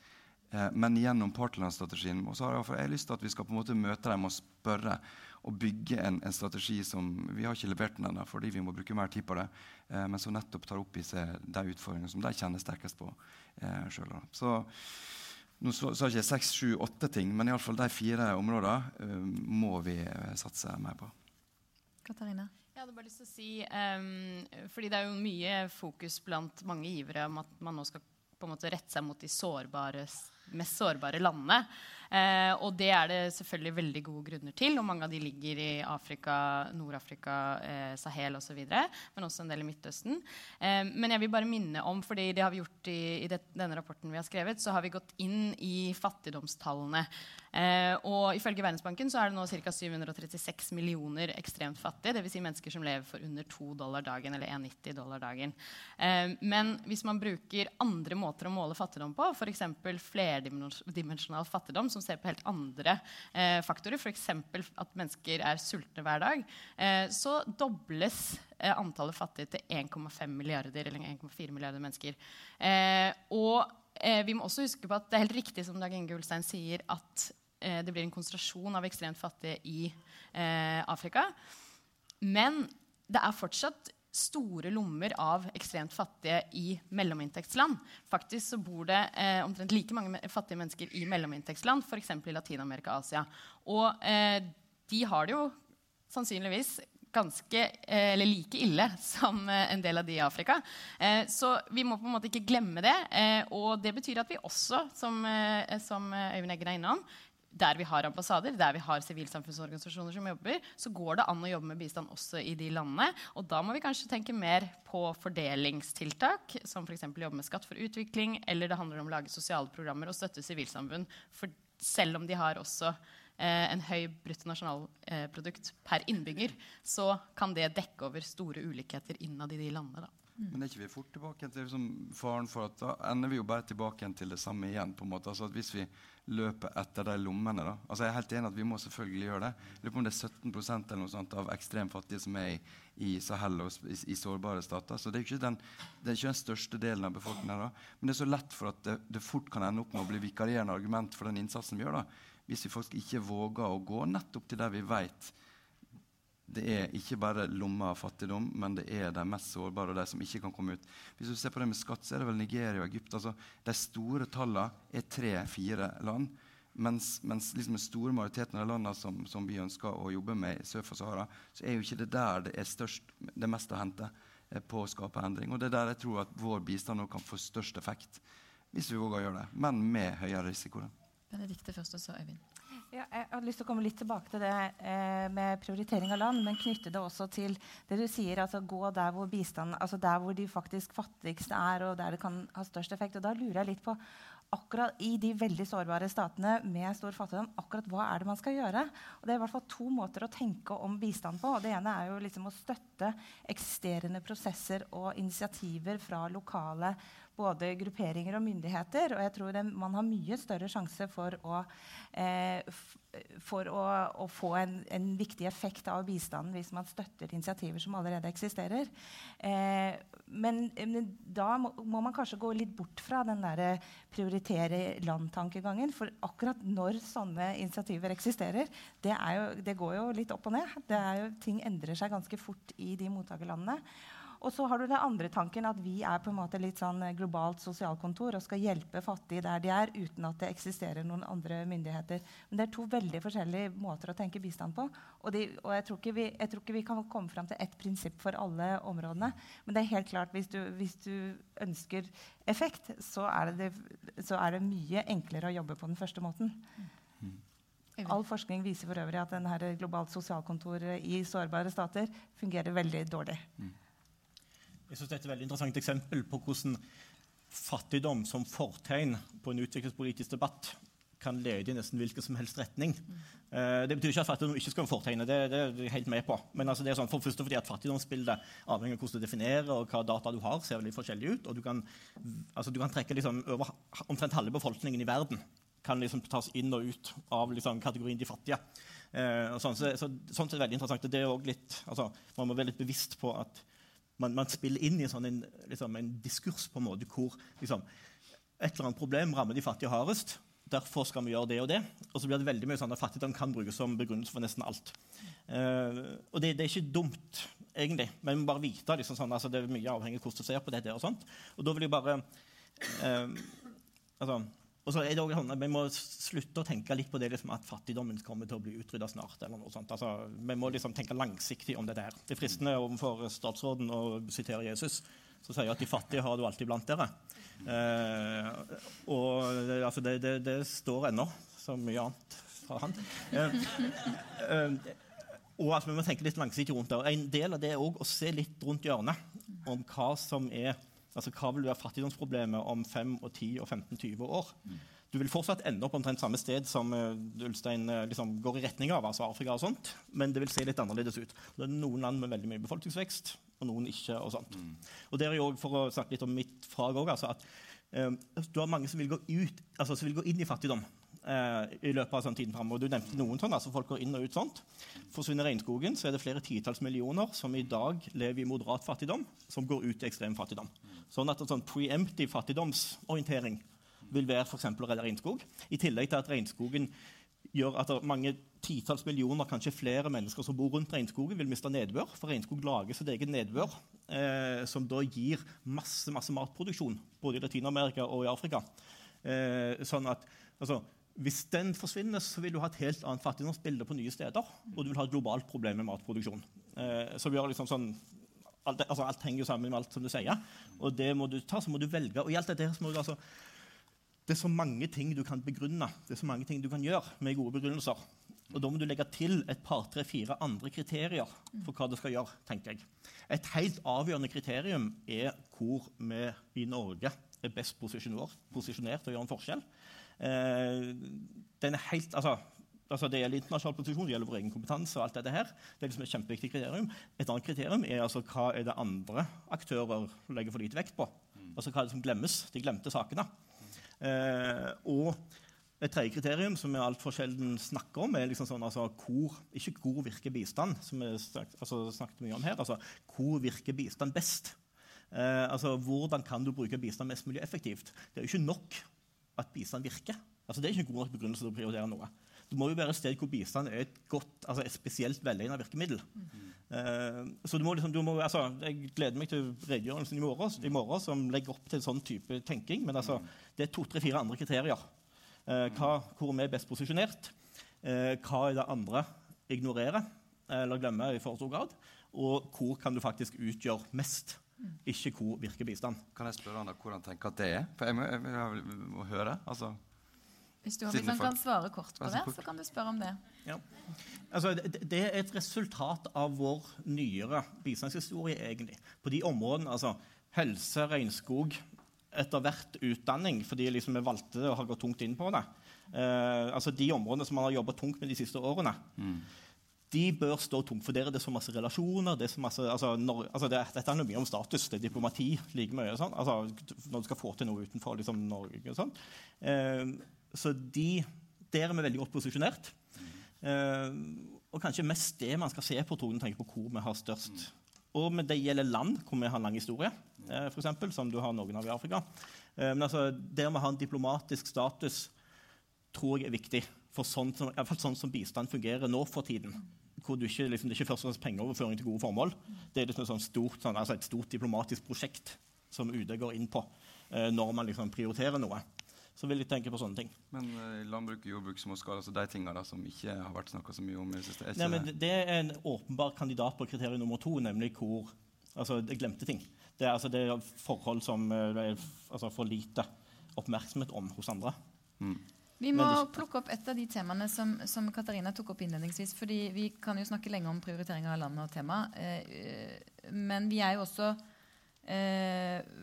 Eh, men gjennom partnerlandsstrategien så har jeg, jeg lyst til at vi skal på en måte møte dem og spørre og bygge en, en strategi som Vi har ikke levert den ennå fordi vi må bruke mer tid på det, eh, men som nettopp tar opp i seg de utfordringene som de kjenner sterkest på eh, sjøl. Nå sa ikke jeg seks, sju, åtte ting, men iallfall de fire områdene uh, må vi uh, satse mer på. Katarina? Jeg hadde bare lyst til å si, um, fordi Det er jo mye fokus blant mange givere om at man nå skal på en måte rette seg mot de sårbare, mest sårbare landene. Eh, og det er det selvfølgelig veldig gode grunner til. Og mange av de ligger i Afrika, Nord-Afrika, eh, Sahel osv. Men også en del i Midtøsten. Eh, men jeg vil bare minne om, fordi det har vi gjort i, i det, denne rapporten vi har skrevet, så har vi gått inn i fattigdomstallene. Eh, og ifølge Verdensbanken så er det nå ca. 736 millioner ekstremt fattige. Dvs. Si mennesker som lever for under 2 dollar dagen eller 1,90 dollar dagen. Eh, men hvis man bruker andre måter å måle fattigdom på, f.eks. flerdimensjonal fattigdom, som ser på helt andre eh, faktorer, f.eks. at mennesker er sultne hver dag, eh, så dobles eh, antallet fattige til 1,5 milliarder eller 1,4 milliarder mennesker. Eh, og eh, vi må også huske på at det er helt riktig som Dag Inge Ulstein sier, at eh, det blir en konsentrasjon av ekstremt fattige i Afrika. Men det er fortsatt store lommer av ekstremt fattige i mellominntektsland. Faktisk så bor det eh, omtrent like mange fattige mennesker i mellominntektsland, f.eks. i Latin-Amerika og Asia. Og eh, de har det jo sannsynligvis ganske, eh, eller like ille som eh, en del av de i Afrika. Eh, så vi må på en måte ikke glemme det. Eh, og det betyr at vi også, som, som Øyvind Eggen er innom, der vi har ambassader, der vi har sivilsamfunnsorganisasjoner som jobber, så går det an å jobbe med bistand også i de landene. Og da må vi kanskje tenke mer på fordelingstiltak, som f.eks. jobbe med Skatt for utvikling, eller det handler om å lage sosiale programmer og støtte sivilsamfunn. For selv om de har også eh, en høy bruttonasjonalprodukt per innbygger, så kan det dekke over store ulikheter innad i de landene. Da. Mm. Men er ikke vi fort tilbake til liksom, faren for at da ender vi jo bare tilbake til det samme igjen? på en måte, altså at Hvis vi løper etter de lommene da, altså Jeg er helt enig at vi må selvfølgelig gjøre det. Jeg lurer på om det er 17% eller noe sånt av ekstremt fattige som er i, i Sahel og i, i, sårbare stater. Så det er ikke den, det er ikke den største delen av befolkningen. da, Men det er så lett for at det, det fort kan ende opp med å bli vikarierende argument for den innsatsen vi gjør. da, Hvis vi faktisk ikke våger å gå nettopp til der vi vet det er ikke bare lomma av fattigdom, men det er de mest sårbare og de som ikke kan komme ut. Hvis du ser på det med skatt, så er det vel Nigeria og Egypt. altså De store tallene er tre-fire land. Mens, mens liksom den store majoriteten av landene som, som, vi ønsker å jobbe med sør for Sahara, så er jo ikke det der det er størst, det meste å hente eh, på å skape endring. Og det er der jeg tror at vår bistand kan få størst effekt, hvis vi våger å gjøre det. Men med høyere risiko. Benedikte først, og så Øyvind. Ja, jeg hadde lyst til å komme litt tilbake til det eh, med prioritering av land, men knytte det også til det du sier, altså gå der hvor bistand, altså der hvor de faktisk fattigste er, og der det kan ha størst effekt. Og da lurer jeg litt på akkurat i de veldig sårbare statene med stor fattigdom, akkurat hva er det man skal gjøre? Og det er i hvert fall to måter å tenke om bistand på. og Det ene er jo liksom å støtte eksisterende prosesser og initiativer fra lokale både grupperinger og myndigheter. Og jeg tror en, man har mye større sjanse for å, eh, for å, å få en, en, viktig effekt av bistanden hvis man støtter initiativer som allerede eksisterer. Eh, men, men, da må, må, man kanskje gå litt bort fra den der prioritere land-tankegangen. For akkurat når sånne initiativer eksisterer, det, jo, det, går jo litt opp og ned. Jo, ting endrer seg ganske fort i de mottakerlandene. Og så har du den andre tanken at vi er på en måte litt sånn globalt sosialkontor og skal hjelpe fattige der de er, uten at det eksisterer noen andre myndigheter. Men det er to veldig forskjellige måter å tenke bistand på. Og, de, og jeg, tror vi, jeg, tror ikke vi, kan komme fram til ett prinsipp for alle områdene. Men det er helt klart hvis du, hvis du ønsker effekt, så er, det, så er, det, mye enklere å jobbe på den første måten. All forskning viser for øvrig at denne globalt sosialkontor i sårbare stater fungerer veldig dårlig. Mm. Jeg synes Det er et veldig interessant eksempel på hvordan fattigdom som fortegn på en utviklingspolitisk debatt kan lede i nesten hvilken som helst retning. Uh, det betyr ikke at fattigdom ikke skal være fortegnet. Det, det, er jeg helt med på. Men altså, det er sånn, for først fordi at fattigdomsbildet avhenger av hvordan du definerer og hva data du har, ser veldig forskjellig ut. Og du kan, altså, du kan trekke liksom, over omtrent halve befolkningen i verden kan liksom tas inn og ut av liksom, kategorien de fattige. Uh, sånn, så, så, sånn det veldig interessant. Det er litt, altså, man må være litt bevisst på at man, man, spiller inn i sånn en, liksom, en, diskurs på en måte hvor liksom, et eller annet problem rammer de fattige hardest. Derfor skal vi gjøre det og det. Og så blir det veldig mye sånn at fattigdom kan brukes som begrunnelse for nesten alt. Uh, og det, det, er ikke dumt, egentlig, men vi må bare vite liksom, sånn, altså, det er mye avhengig av hvordan du ser på dette. Og sånt. Og da vil jeg bare uh, altså, og så er det også sånn at Vi må slutte å tenke litt på det liksom, at fattigdommen kommer til å bli utrydda snart. eller noe sånt. Altså, vi må liksom tenke langsiktig om det der. Det er fristende overfor statsråden å sitere Jesus, som sier at de fattige har du alltid blant dere. Eh, og det, altså, det, det, det står ennå, så mye annet fra han. Eh, eh, og altså, Vi må tenke litt langsiktig rundt det. En del av det er også å se litt rundt hjørnet om hva som er Altså, Hva vil være fattigdomsproblemet om 5, og 10 og 15-20 år? Du vil fortsatt ende opp omtrent samme sted som uh, Ulstein uh, liksom går i retning av, altså Afrika og sånt, men det vil se litt annerledes ut. Det er noen land med veldig mye befolkningsvekst, og noen ikke. Og sånt. Mm. Og det er jo For å snakke litt om mitt fag òg, altså at um, du har mange som vil gå, ut, altså, som vil gå inn i fattigdom eh, i løpet av sånn tiden fremover. Du nevnte noen sånn, altså folk går inn og ut sånt. Forsvinner regnskogen, så er det flere titalls millioner som i dag lever i moderat fattigdom, som går ut i ekstrem fattigdom. Sånn at en sånn preemptive fattigdomsorientering vil være f.eks. å redde regnskog. I tillegg til at regnskogen gjør at mange titalls millioner, kanskje flere mennesker som bor rundt regnskogen, vil miste nedbør. For regnskog lager sitt eget nedbør, eh, som da gir masse, masse matproduksjon både i Latin-Amerika og i Afrika. Eh, sånn at altså, hvis den forsvinner, så vil du ha et helt annet fattigdomsbilde på nye steder. Og du vil ha et globalt problem med matproduksjon. Eh, vi har liksom sånn, alt, altså alt, henger jo sammen med alt, som du sier. Og det må du ta, så må du velge. Og i alt dette så må du altså, Det er så mange ting du kan begrunne, det er så mange ting du kan gjøre med gode begrunnelser. Og Da må du legge til et par, tre, fire andre kriterier for hva du skal gjøre. tenker jeg. Et helt avgjørende kriterium er hvor vi i Norge er best posisjonert til å gjøre en forskjell. Eh, den er helt, altså, Altså det gjelder internasjonal posisjon, det gjelder vår egen kompetanse. og alt dette her. Det er liksom et kjempeviktig kriterium. Et annet kriterium er altså hva er det andre aktører legger for lite vekt på. Altså Hva er det som glemmes? De glemte sakene. Eh, og et tredje kriterium som vi altfor sjelden snakker om, er liksom sånn, altså, hvor, ikke hvor virker bistand, som vi snakket, altså, snakket mye om her. altså Hvor virker bistand best? Eh, altså, Hvordan kan du bruke bistand mest mulig effektivt? Det er jo ikke nok at bistand virker. Altså, det er ikke en god nok begrunnelse til å prioritere noe. Det må jo være et sted hvor bistand er et, godt, altså et spesielt velegnet virkemiddel. Mm. Uh, så du må liksom, du må, altså, Jeg gleder meg til redegjørelsen i morgen, i morgen, som legger opp til en sånn type tenking. Men altså, det er to, tre, fire andre kriterier. Uh, hva, hvor vi er best posisjonert. Uh, hva er det andre ignorerer eller glemmer i for stor grad. Og hvor kan du faktisk utgjøre mest. Ikke hvor virker bistand. Kan jeg spørre hvordan tenker at det er? For jeg må, jeg må høre. altså hvis du liksom kan svare kort på det, så kan du spørre om det. Ja. Altså, det, det, er et resultat av vår nyere bistandshistorie, egentlig. På de områdene, altså helse, regnskog, etter hvert utdanning, fordi liksom vi valgte det og har gått tungt inn på det. Eh, altså De områdene som man har jobba tungt med de siste årene, mm. de bør stå tungt. For der er det så masse relasjoner. det er så masse, altså, når, altså det, Dette handler mye om status. Det er diplomati like mye. Sånn, altså, når du skal få til noe utenfor liksom, Norge. Sånn. Eh, så de, der er vi veldig godt posisjonert. Uh, og kanskje mest det man skal se på tror jeg, tenker på hvor vi har størst. Og med det gjelder land hvor vi har lang historie, eh, for eksempel, som du har noen av i Afrika. Uh, men altså, der vi har en diplomatisk status, tror jeg er viktig. For sånn som, sånn som bistand fungerer nå for tiden. Hvor ikke, liksom, det er ikke først og fremst pengeoverføring til gode formål. Det er liksom sånn stort, sånn, altså et stort diplomatisk prosjekt som UD går inn på når man liksom prioriterer noe så vil jeg tenke på sånne ting. Men uh, landbruk og jordbruk småskala, altså de tingene som ikke har vært snakka så mye om i siste, Nei, men Det er en åpenbar kandidat på kriterium nummer to, nemlig hvor Altså det glemte ting. Det er, altså, det er forhold som uh, det er altså, for lite oppmerksomhet om hos andre. Mm. Vi må plukke opp et av de temaene som, som, Katarina tok opp innledningsvis. fordi Vi kan jo snakke lenge om prioritering av land og tema, eh, men vi er jo også eh,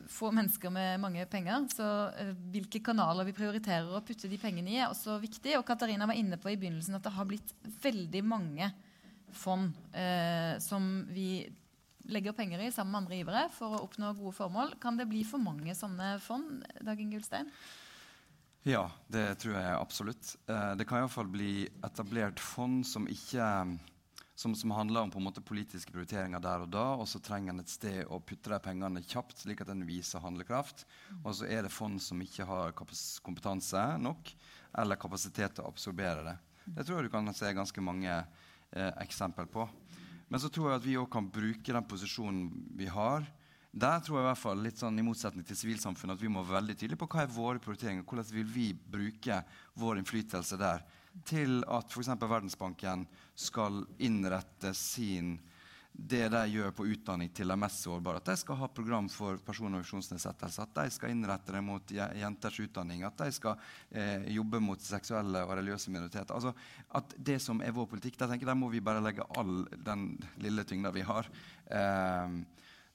få mennesker med mange penger. Så eh, hvilke kanaler vi prioriterer å putte de pengene i, er også viktig. Og Katarina var inne på i begynnelsen at det har blitt veldig mange fond eh, som vi legger penger i sammen med andre givere for å oppnå gode formål. Kan det bli for mange sånne fond, Dagen Gullstein? Ja, det tror jeg absolutt. Eh, det kan iallfall bli etablert fond som ikke som, som, handler om på en måte politiske prioriteringer der og da. Og så trenger en et sted å putte de pengene kjapt, slik at en viser handlekraft. Og så er det fond som ikke har kompetanse nok eller kapasitet til å absorbere det. Det tror jeg du kan se ganske mange eh, eksempler på. Men så tror jeg at vi òg kan bruke den posisjonen vi har. Der tror jeg i hvert fall, litt sånn i motsetning til sivilsamfunnet, at vi må være veldig tydelige på hva er våre prioriteringer. Hvordan vil vi bruke vår innflytelse der til at f.eks. Verdensbanken skal innrette sin det de gjør på utdanning til de mest sårbare. At de skal ha program for personer med funksjonsnedsettelse. At de skal innrette det mot jenters utdanning. At de skal eh, jobbe mot seksuelle og religiøse minoriteter. Altså, at Det som er vår politikk, der, tenker, der må vi bare legge all den lille tyngda vi har. Eh,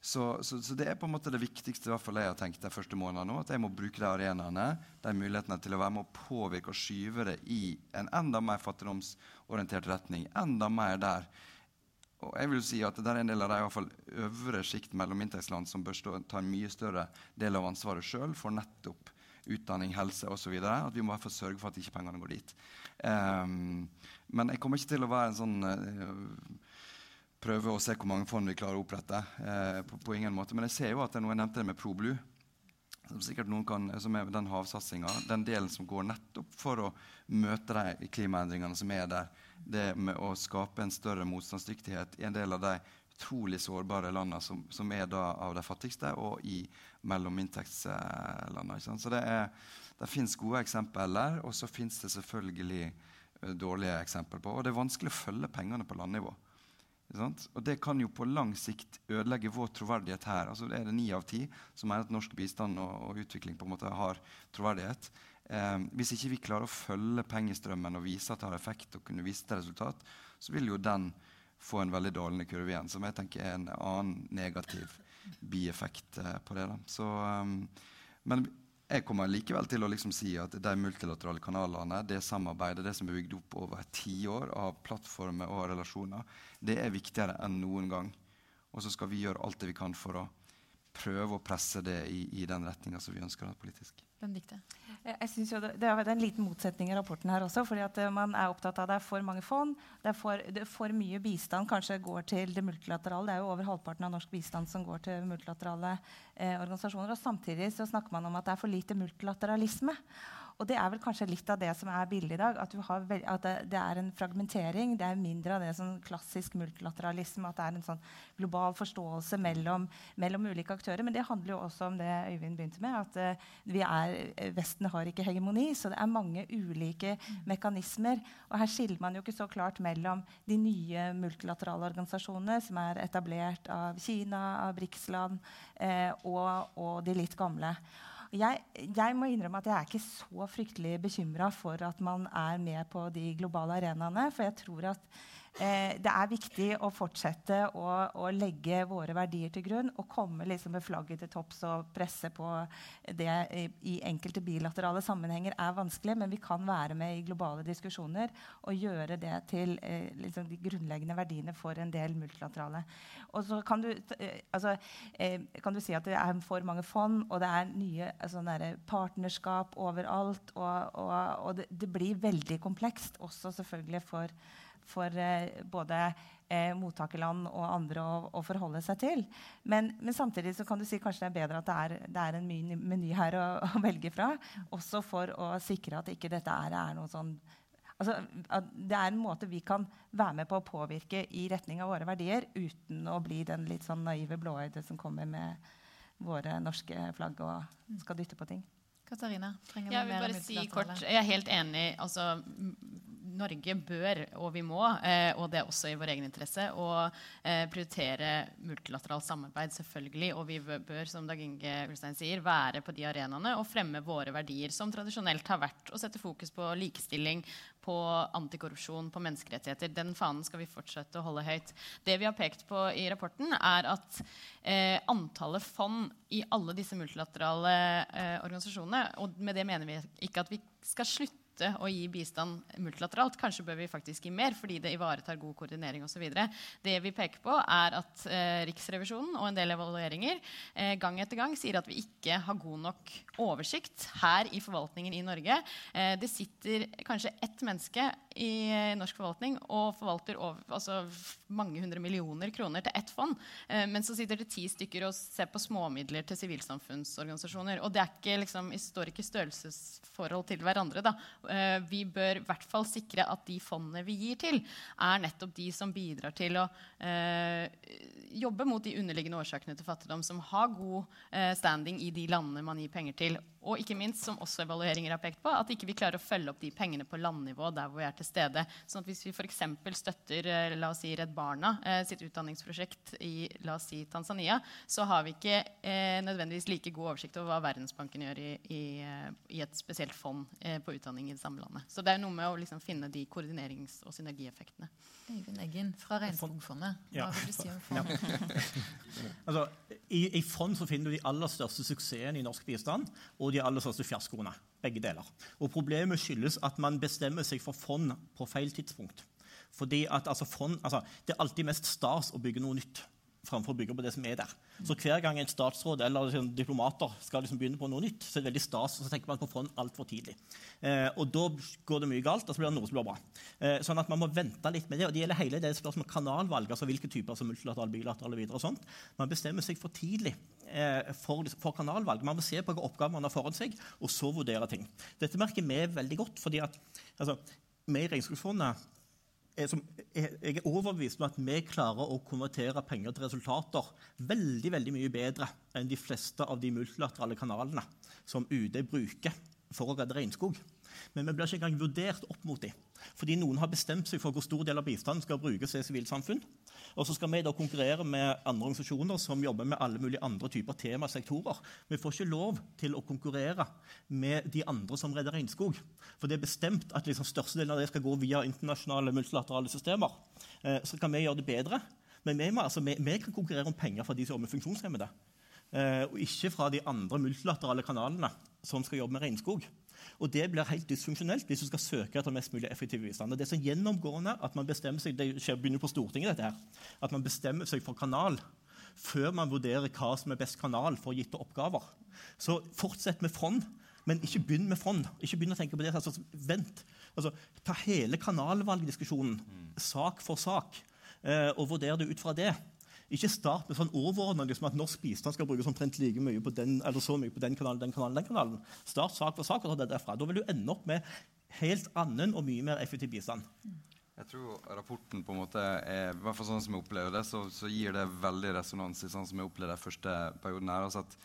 så, så, så, det er på en måte det viktigste i hvert fall jeg har tenkt de første månedene nå, At jeg må bruke de arenaene, de mulighetene til å være med å påvirke og skyve det i en enda mer fattigdomsorientert retning. Enda mer der. Og jeg vil si at Det er en del av de i hvert fall øvre sjikt mellominntektsland som bør stå, ta en mye større del av ansvaret sjøl for nettopp utdanning, helse osv. At vi må i hvert fall sørge for at ikke pengene går dit. Um, men jeg kommer ikke til å være en sånn uh, prøve å se hvor mange fond vi klarer å opprette. Eh, på, på, ingen måte. Men jeg ser jo at det noe jeg nevnte det med ProBlue. Som sikkert noen kan, som er den havsatsinga, den delen som går nettopp for å møte de klimaendringene som er der. Det med å skape en større motstandsdyktighet i en del av de utrolig sårbare landene som, som er da av de fattigste, og i mellominntektslandene. Så det, er, det fins gode eksempler, der, og så fins det selvfølgelig eh, dårlige eksempler på. Og det er vanskelig å følge pengene på landnivå. Og Det kan jo på lang sikt ødelegge vår troverdighet her. Altså er det ni av ti som mener at norsk bistand og, og, utvikling på en måte har troverdighet. Eh, hvis ikke vi klarer å følge pengestrømmen og vise at det har effekt, og kunne vise til resultat, så vil jo den få en veldig dalende kurve igjen, som jeg tenker er en annen negativ bieffekt eh, på det. Så, um, men jeg kommer likevel til å liksom si at de multilaterale kanalene, det samarbeidet, det som er bygd opp over tiår av plattformer og relasjoner, det er viktigere enn noen gang. Og så skal vi gjøre alt det vi kan for å prøve å presse det i, i den retninga som vi ønsker politisk. Benedikte? Jeg synes jo det, det, er en liten motsetning i rapporten her også. fordi at uh, man er opptatt av Det er for mange fond. Det er for, det er for mye bistand kanskje går til det multilaterale. Det er jo over halvparten av norsk bistand som går til multilaterale eh, organisasjoner. og Samtidig så snakker man om at det er for lite multilateralisme. Og det er vel kanskje litt av det som er bildet i dag. At, at det, det, er en fragmentering. Det er mindre av det sånn klassisk multilateralisme. At det er en sånn global forståelse mellom, mellom, ulike aktører. Men det handler jo også om det Øyvind begynte med. At uh, er, Vesten har ikke hegemoni. Så det er mange ulike mekanismer. Og her skiller man jo ikke så klart mellom de nye multilaterale organisasjonene som er etablert av Kina, av BRICS-land, eh, og, og de litt gamle. Jeg, jeg, må innrømme at jeg er ikke så fryktelig bekymra for at man er med på de globale arenaene. For jeg tror at det er viktig å fortsette å, å, legge våre verdier til grunn og komme liksom med flagget til topps og presse på det i, i, enkelte bilaterale sammenhenger er vanskelig, men vi kan være med i globale diskusjoner og gjøre det til eh, liksom de grunnleggende verdiene for en del multilaterale. Og så kan du, eh, altså, eh, kan du si at det er for mange fond, og det er nye altså, partnerskap overalt. Og, og, og det, det, blir veldig komplekst, også selvfølgelig for for eh, både eh, mottakerland og andre å, å, forholde seg til. Men, men, samtidig så kan du si kanskje det er bedre at det er, det er en meny her å, å, velge fra. Også for å sikre at ikke dette er, er noe sånn altså, Det er en måte vi kan være med på å påvirke i retning av våre verdier uten å bli den litt sånn naive blåøyde som kommer med våre norske flagg og skal dytte på ting. Katarina, trenger vi ja, mer si kort, Jeg er helt enig. Altså, Norge bør, og vi må, eh, og det er også i vår egen interesse, å eh, prioritere multilateralt samarbeid, selvfølgelig. Og vi bør, som Dag Inge Ulstein sier, være på de arenaene og fremme våre verdier, som tradisjonelt har vært å sette fokus på likestilling, på antikorrupsjon, på menneskerettigheter. Den fanen skal vi fortsette å holde høyt. Det vi har pekt på i rapporten, er at eh, antallet fond i alle disse multilaterale eh, organisasjonene Og med det mener vi ikke at vi skal slutte slutte å gi bistand multilateralt. Kanskje bør vi faktisk gi mer fordi det ivaretar god koordinering osv. Det vi peker på, er at eh, Riksrevisjonen og en del evalueringer eh, gang etter gang sier at vi ikke har god nok oversikt her i forvaltningen i Norge. Eh, det sitter kanskje ett menneske i eh, norsk forvaltning og forvalter over, altså, mange hundre millioner kroner til ett fond. Eh, men så sitter det ti stykker og ser på småmidler til sivilsamfunnsorganisasjoner. Og det ikke, liksom, står ikke i størrelsesforhold til hverandre. Da. Eh, vi bør i hvert fall sikre at de fondene vi gir til, er nettopp de som bidrar til å eh, jobbe mot de underliggende årsakene til fattigdom, som har god standing i de landene man gir penger til. Og ikke minst, som også evalueringer har pekt på, at ikke vi klarer å følge opp de pengene på landnivå der hvor vi er til stede. Sånn at hvis vi f.eks. støtter la oss si Redd Barna eh, sitt utdanningsprosjekt i la oss si Tanzania, så har vi ikke eh, nødvendigvis like god oversikt over hva Verdensbanken gjør i, i, eh, i et spesielt fond eh, på utdanning i det samme landet. Så det er noe med å liksom, finne de koordinerings- og synergieffektene. Øyvind Eggen fra Regnskogfondet. Hva vil du si om fond? Ja. altså, i, I fond så finner du de aller største suksessene i norsk bistand og de aller største fiaskoene. Begge deler. Og Problemet skyldes at man bestemmer seg for fond på feil tidspunkt. Fordi at altså, fond, altså, Det er alltid mest stas å bygge noe nytt framfor å bygge på det som er der. Så hver gang en statsråd eller liksom, diplomater skal liksom begynne på noe nytt, så er det veldig stas, og så tenker man på fond altfor tidlig. Eh, og da går det mye galt, og så blir det noe som blir bra. Eh, sånn at man må vente litt med det. Og det gjelder hele det spørsmålet kanalvalg, altså hvilke typer som multilaterale, bilaterale videre og sånt. Man bestemmer seg for tidlig eh, for, for, kanalvalg. Man må se på hvilke oppgaver man har foran seg, og så vurdere ting. Dette merker vi veldig godt, fordi at altså, vi i Regnskogfondet jeg er overbevist om at vi klarer å konvertere penger til resultater veldig veldig mye bedre enn de fleste av de multilaterale kanalene som UD bruker for å redde regnskog. Men vi blir ikke engang vurdert opp mot dem. Fordi noen har bestemt seg for hvor stor del av bistanden skal brukes til sivilsamfunn. Og så skal vi da konkurrere med andre organisasjoner som jobber med alle mulige andre typer temasektorer. Vi får ikke lov til å konkurrere med de andre som redder regnskog. For det er bestemt at liksom størstedelen av det skal gå via internasjonale multilaterale systemer. Eh, så kan vi gjøre det bedre. Men vi, altså, vi, vi kan konkurrere om penger fra de som jobber med funksjonshemmede. eh, og ikke fra de andre multilaterale kanalene som skal jobbe med regnskog. Og Det blir helt dysfunksjonelt hvis du skal søke etter mest mulig effektiv bistand. Det er så gjennomgående at man bestemmer seg, det begynner på Stortinget dette her, at man bestemmer seg for kanal før man vurderer hva som er best kanal for gitte oppgaver. Så fortsett med fond, men ikke begynn med fond. Ikke begynn å tenke på det. Altså, vent. Altså, ta hele kanalvalgdiskusjonen sak for sak eh, og vurder det ut fra det. Ikke start med sånn overordna liksom at norsk bistand skal brukes omtrent like mye på den, eller så mye på den kanalen, den kanalen, den kanalen. Start sak for sak og ta det derfra. Da vil du ende opp med helt annen og mye mer effektiv bistand. Jeg tror rapporten på en måte er, i hvert fall sånn som jeg opplever det, så, så gir det veldig resonans i sånn som jeg opplevde det første perioden her. altså at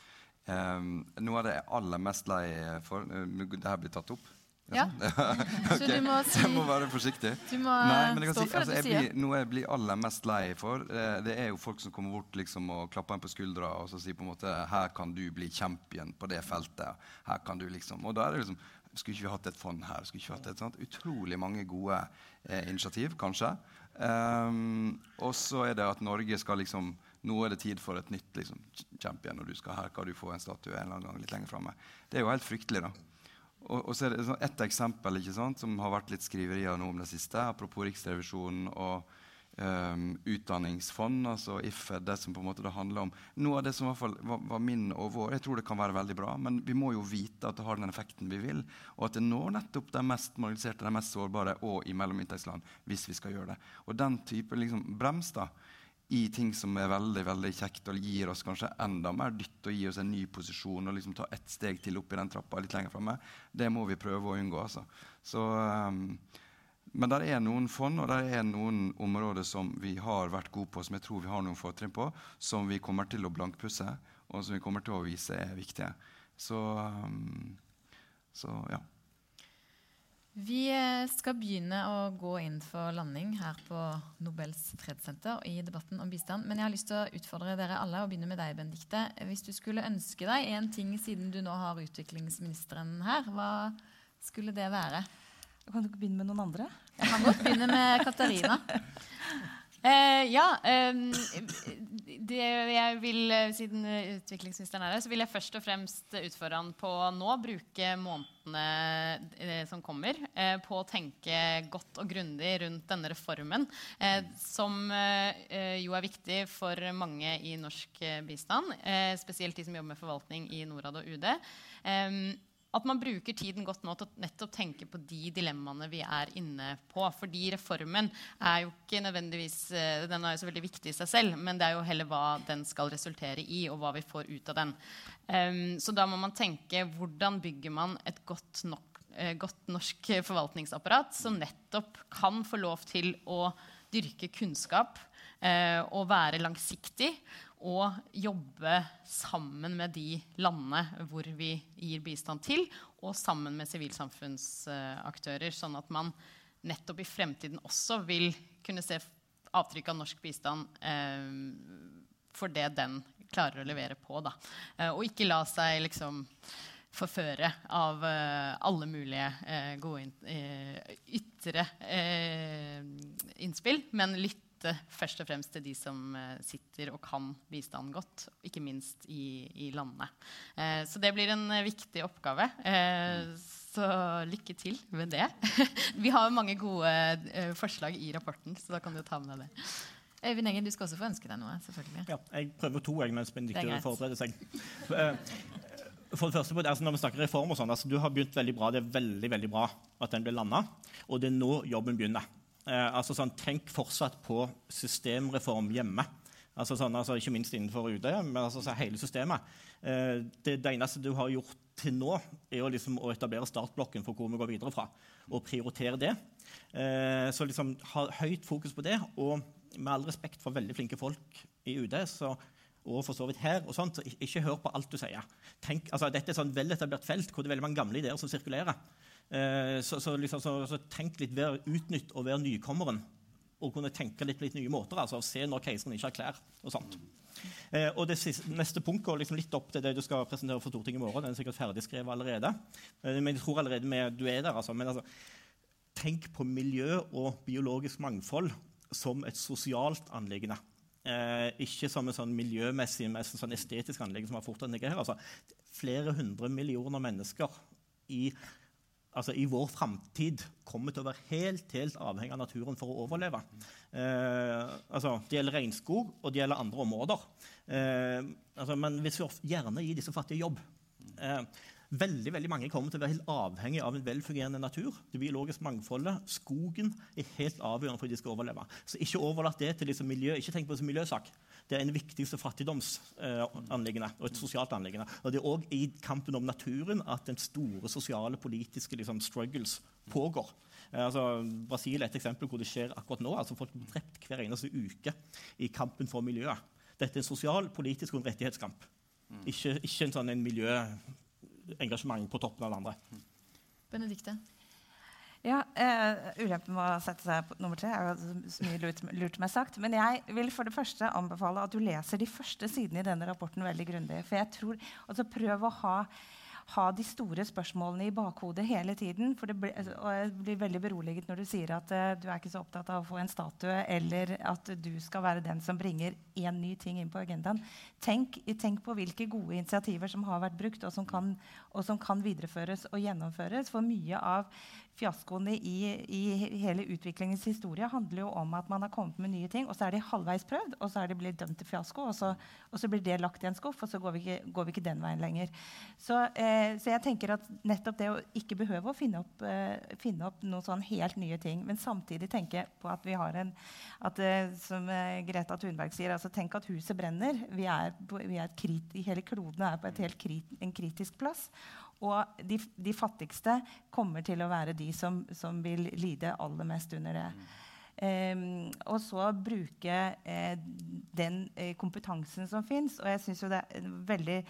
um, Noe av det jeg er aller mest lei for uh, Det her blir tatt opp. Ja. Så du må si Jeg må være forsiktig. Du må Nei, men jeg kan stå si, for altså, det du sier. blir, Noe jeg blir aller mest lei for, eh, det er jo folk som kommer bort liksom, og klapper en på skuldra og så sier på en måte her kan du bli champion på det feltet. Her kan du liksom, Og da er det liksom Skulle ikke vi hatt et fond her? Skulle ikke vi hatt et sånt? Utrolig mange gode eh, initiativ, kanskje. Um, og så er det at Norge skal liksom Nå er det tid for et nytt liksom, champion, og du skal, her kan du få en statue en eller annen gang litt lenger framme. Det er jo helt fryktelig, da. Og, og så er det sånn eksempel ikke sant, som har vært litt skriverier nå om det siste, apropos Riksrevisjonen og um, utdanningsfond, altså IFED, det som på en måte det handler om Noe av det som i hvert fall var, var min og vår, jeg tror det kan være veldig bra, men vi må jo vite at det har den effekten vi vil, og at det når nettopp de mest marginaliserte, de mest sårbare og i mellominntektsland, hvis vi skal gjøre det. Og den type liksom, brems da, i ting som er veldig veldig kjekt og gir oss kanskje enda mer dytt og gir oss en ny posisjon og liksom ta ett steg til opp i den trappa litt lenger fremme, det må vi prøve å unngå. altså. Så, um, men det er noen fond og det er noen områder som vi har vært gode på, som jeg tror vi har noen fortrinn på, som vi kommer til å blankpusse, og som vi kommer til å vise er viktige. Så, um, så ja. Vi eh, skal begynne å gå inn for landing her på Nobels fredssenter i debatten om bistand. Men jeg har lyst til å utfordre dere alle og begynne med deg, Benedikte. Hvis du skulle ønske deg én ting siden du nå har utviklingsministeren her, hva skulle det være? Kan du ikke begynne med noen andre? Jeg kan godt begynne med Katarina. Eh, ja. ehm, det jeg vil, eh, siden utviklingsministeren er her, så vil jeg først og fremst utfordre han på nå bruke månedene eh, som kommer, eh, på å tenke godt og grundig rundt denne reformen, eh, som jo er viktig for mange i norsk bistand, spesielt de som jobber med forvaltning i Norad og UD. Ehm, at man bruker tiden godt nå til å nettopp tenke på de dilemmaene vi er inne på. Fordi reformen er jo ikke nødvendigvis eh, Den er jo så veldig viktig i seg selv, men det er jo heller hva den skal resultere i, og hva vi får ut av den. Em, så da må man tenke hvordan bygger man et godt, nok, eh, godt norsk forvaltningsapparat som nettopp kan få lov til å dyrke kunnskap eh, og være langsiktig og jobbe sammen med de landene hvor vi gir bistand til, og sammen med sivilsamfunnsaktører, sånn at man nettopp i fremtiden også vil kunne se avtrykk av norsk bistand eh, for det den klarer å levere på. Da. Eh, og ikke la seg liksom forføre av eh, alle mulige eh, gode in eh, ytre eh, innspill, men lytte først og fremst til de som eh, sitter og kan bistand godt, ikke minst i, i landene. Eh, så det blir en eh, viktig oppgave. Eh, så lykke til med det. Vi har mange gode eh, forslag i rapporten, så da kan du ta med deg det. Øyvind Engen, du skal også få ønske deg noe. selvfølgelig. Ja, jeg prøver to jeg, mens Benedicte forbereder seg. Eh, For det første, altså Når vi snakker reform, og sånn, altså du har begynt veldig bra. Det er veldig veldig bra at den ble landa. Og det er nå jobben begynner. Eh, altså sånn, Tenk fortsatt på systemreform hjemme. Altså sånn, altså Ikke minst innenfor UD, men altså hele systemet. Eh, det, det eneste du har gjort til nå, er å, liksom, å etablere startblokken for hvor vi går videre fra. Og prioritere det. Eh, så liksom ha høyt fokus på det. Og med all respekt for veldig flinke folk i UD, så og for så vidt her, og sånt, så ikke hør på alt du sier. Tenk, altså, dette er et sånn veletablert felt hvor det er veldig mange gamle ideer som sirkulerer. Eh, så, så, liksom, så, så tenk litt, vær utnytt og vær nykommeren. Og kunne tenke litt på nye måter. altså Se når keiseren ikke har klær. og sånt. Eh, og det siste, Neste punkt går liksom litt opp til det du skal presentere for Stortinget i morgen. Den er sikkert ferdigskrevet allerede. Eh, men jeg tror allerede med, du er der. altså. Men altså, tenk på miljø og biologisk mangfold som et sosialt anliggende. Eh, ikke som en sånn miljømessig, mest sånn estetisk anliggende som har her. Altså, flere hundre millioner mennesker i, altså, i vår framtid kommer til å være helt, helt avhengig av naturen for å overleve. Eh, altså, det gjelder regnskog, og det gjelder andre områder. Eh, altså, men hvis vi gjerne gir disse fattige jobb eh, Veldig, veldig mange kommer til å være helt avhengig av en velfungerende natur. Det biologiske mangfoldet, skogen, er helt avgjørende for at de skal overleve. Så ikke overlat det til liksom miljø. Ikke tenk på det som miljøsak. Det er en viktigste fattigdomsanliggende og et sosialt anliggende. Og det er òg i kampen om naturen at den store sosiale, politiske liksom, struggles pågår. Eh, altså, Brasil er et eksempel hvor det skjer akkurat nå. altså Folk blir drept hver eneste uke i kampen for miljøet. Dette er en sosial, politisk og en rettighetskamp. Ikke, ikke en sånn en miljøengasjement på toppen av det andre. Benedikte? Ja, uh, Ulempen med å sette seg på nummer tre er jo mye lurt, lurt meg sagt. Men jeg vil for det første anbefale at du leser de første sidene i denne rapporten veldig grundig. For jeg tror, altså Prøv å ha ha de store spørsmålene i bakhodet hele tiden. For det blir, altså, og jeg blir veldig beroliget når du sier at uh, du er ikke så opptatt av å få en statue, eller at du skal være den som bringer én ny ting inn på agendaen. Tenk, tenk, på hvilke gode initiativer som har vært brukt, og som, kan, og som kan videreføres og gjennomføres. For mye av fiaskoene i, i, hele utviklingens historie handler jo om at man har kommet med nye ting, og så er de halvveis prøvd, og så er de blitt dømt til fiasko, og så, og så blir det lagt i en skuff, og så går vi ikke, går vi ikke den veien lenger. Så, eh, så, jeg tenker at nettopp det å ikke behøve å finne opp, eh, finne opp noen sånn helt nye ting, men samtidig tenke på at vi har en at, eh, Som eh, Greta Thunberg sier, altså tenk at huset brenner. Vi er, vi er krit, hele kloden er på helt krit, en kritisk plass. Og de, de, fattigste kommer til å være de som, som vil lide aller mest under det. Um, og så bruke eh, den eh, kompetansen som fins. Og jeg syns det er veldig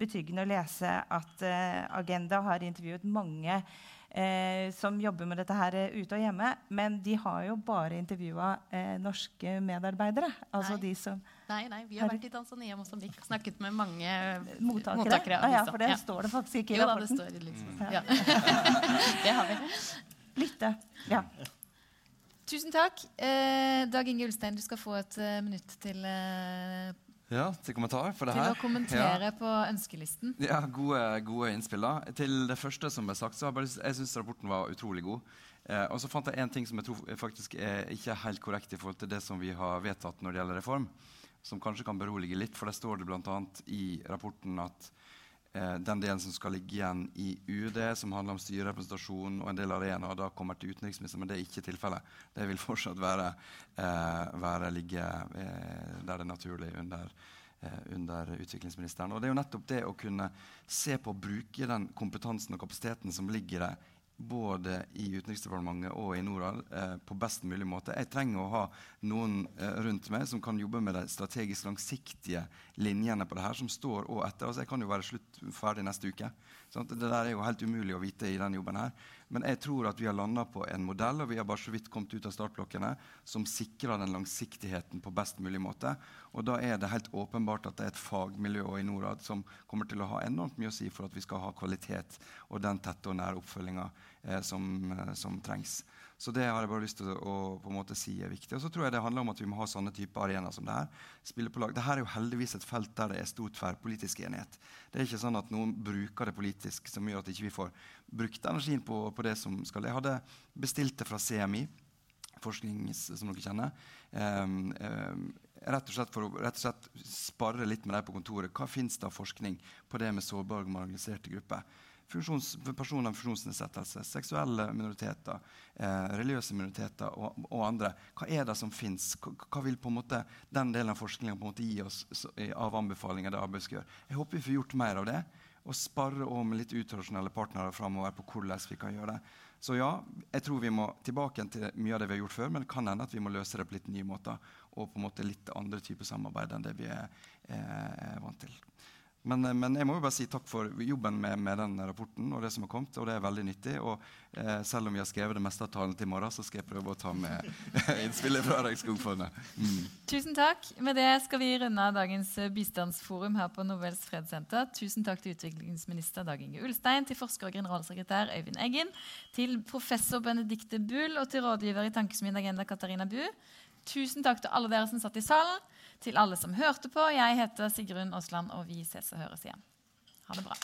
betryggende å lese at eh, Agenda har intervjuet mange eh, som jobber med dette her eh, ute og hjemme. Men de har jo bare intervjua eh, norske medarbeidere. Altså nei. de som Nei, nei, vi har vært i Tanzania og Mosambik og snakket med mange mottakere. mottakere ah, ja, for det ja. står det faktisk ikke i jo, rapporten. Da, det står liksom. Ja. det har vi. Lytte. Ja. Tusen takk. Eh, Dag Inge Ulstein, du skal få et uh, minutt til uh, ja, til kommentar for det her. Til å kommentere ja. på ønskelisten. Ja, Gode, gode innspill. da. Til det første som ble sagt, så jeg, bare, jeg synes rapporten var utrolig god. Eh, og så fant jeg en ting som jeg tror faktisk er ikke helt korrekt i forhold til det som vi har vedtatt når det gjelder reform, som kanskje kan berolige litt. For der står det bl.a. i rapporten at eh, den delen som skal ligge igjen i UD, som handler om styrerepresentasjon og en del arenaer, da kommer til utenriksministeren. Men det er ikke tilfellet. Det vil fortsatt være, eh, være ligge eh, der det er naturlig under, eh, under utviklingsministeren. Og det er jo nettopp det å kunne se på å bruke den kompetansen og kapasiteten som ligger der både i Utenriksdepartementet og i Norad eh, på best mulig måte. Jeg trenger å ha noen eh, rundt meg som kan jobbe med de strategisk langsiktige linjene på det her, som står og etter. Altså, jeg kan jo være slutt ferdig neste uke. Sant? det der er jo helt umulig å vite i denne jobben her. Men jeg tror at vi har landa på en modell, og vi har bare så vidt kommet ut av startblokkene, som sikrer den langsiktigheten på best mulig måte. Og da er det helt åpenbart at det er et fagmiljø i Norad som kommer til å ha enormt mye å si for at vi skal ha kvalitet og den tette og nære oppfølginga eh, som, eh, som trengs. Så det har jeg bare lyst til å, på en måte si er viktig. Og så tror jeg det handler om at vi må ha sånne typer arenaer som det her. Spille på lag. Dette er jo heldigvis et felt der det er stor tverrpolitisk enighet. Det er ikke sånn at noen bruker det politisk som gjør at ikke vi ikke får brukt energien på, på, det som skal Jeg hadde bestilt det fra CMI, forskning som dere kjenner. Um, um, rett og slett for å rett og slett spare litt med deg på kontoret. Hva fins det av forskning på det med sårbare og marginaliserte grupper? Personer med funksjonsnedsettelse, seksuelle minoriteter, eh, religiøse minoriteter og, og, andre. Hva er det som fins? Hva, vil på en måte den delen av forskninga gi oss av anbefalinger det arbeidet skal gjøre? Jeg håper vi får gjort mer av det, og sparre om litt utradisjonelle partnere framover på hvordan vi kan gjøre det. Så ja, jeg tror vi må tilbake til mye av det vi har gjort før, men det kan hende at vi må løse det på litt nye måter og på en måte litt andre typer samarbeid enn det vi er, er vant til. Men, eh, men, jeg må jo bare si takk for jobben med, med, den rapporten og det som har kommet. og det er veldig nyttig. Og eh, selv om vi har skrevet det meste av talen til i morgen, så skal jeg prøve å ta med innspillet fra Regnskogfondet. Mm. Tusen takk. Med det skal vi runde av dagens eh, bistandsforum her på Nobels fredssenter. Tusen takk til utviklingsminister Dag Inge Ulstein, til forsker og generalsekretær Øyvind Eggen, til professor Benedicte Bull og til rådgiver i Tankesmien Agenda Katarina Bu. Tusen takk til alle dere som satt i salen til alle som hørte på. Jeg heter Sigrun Aasland, og vi ses og høres igjen. Ha det bra.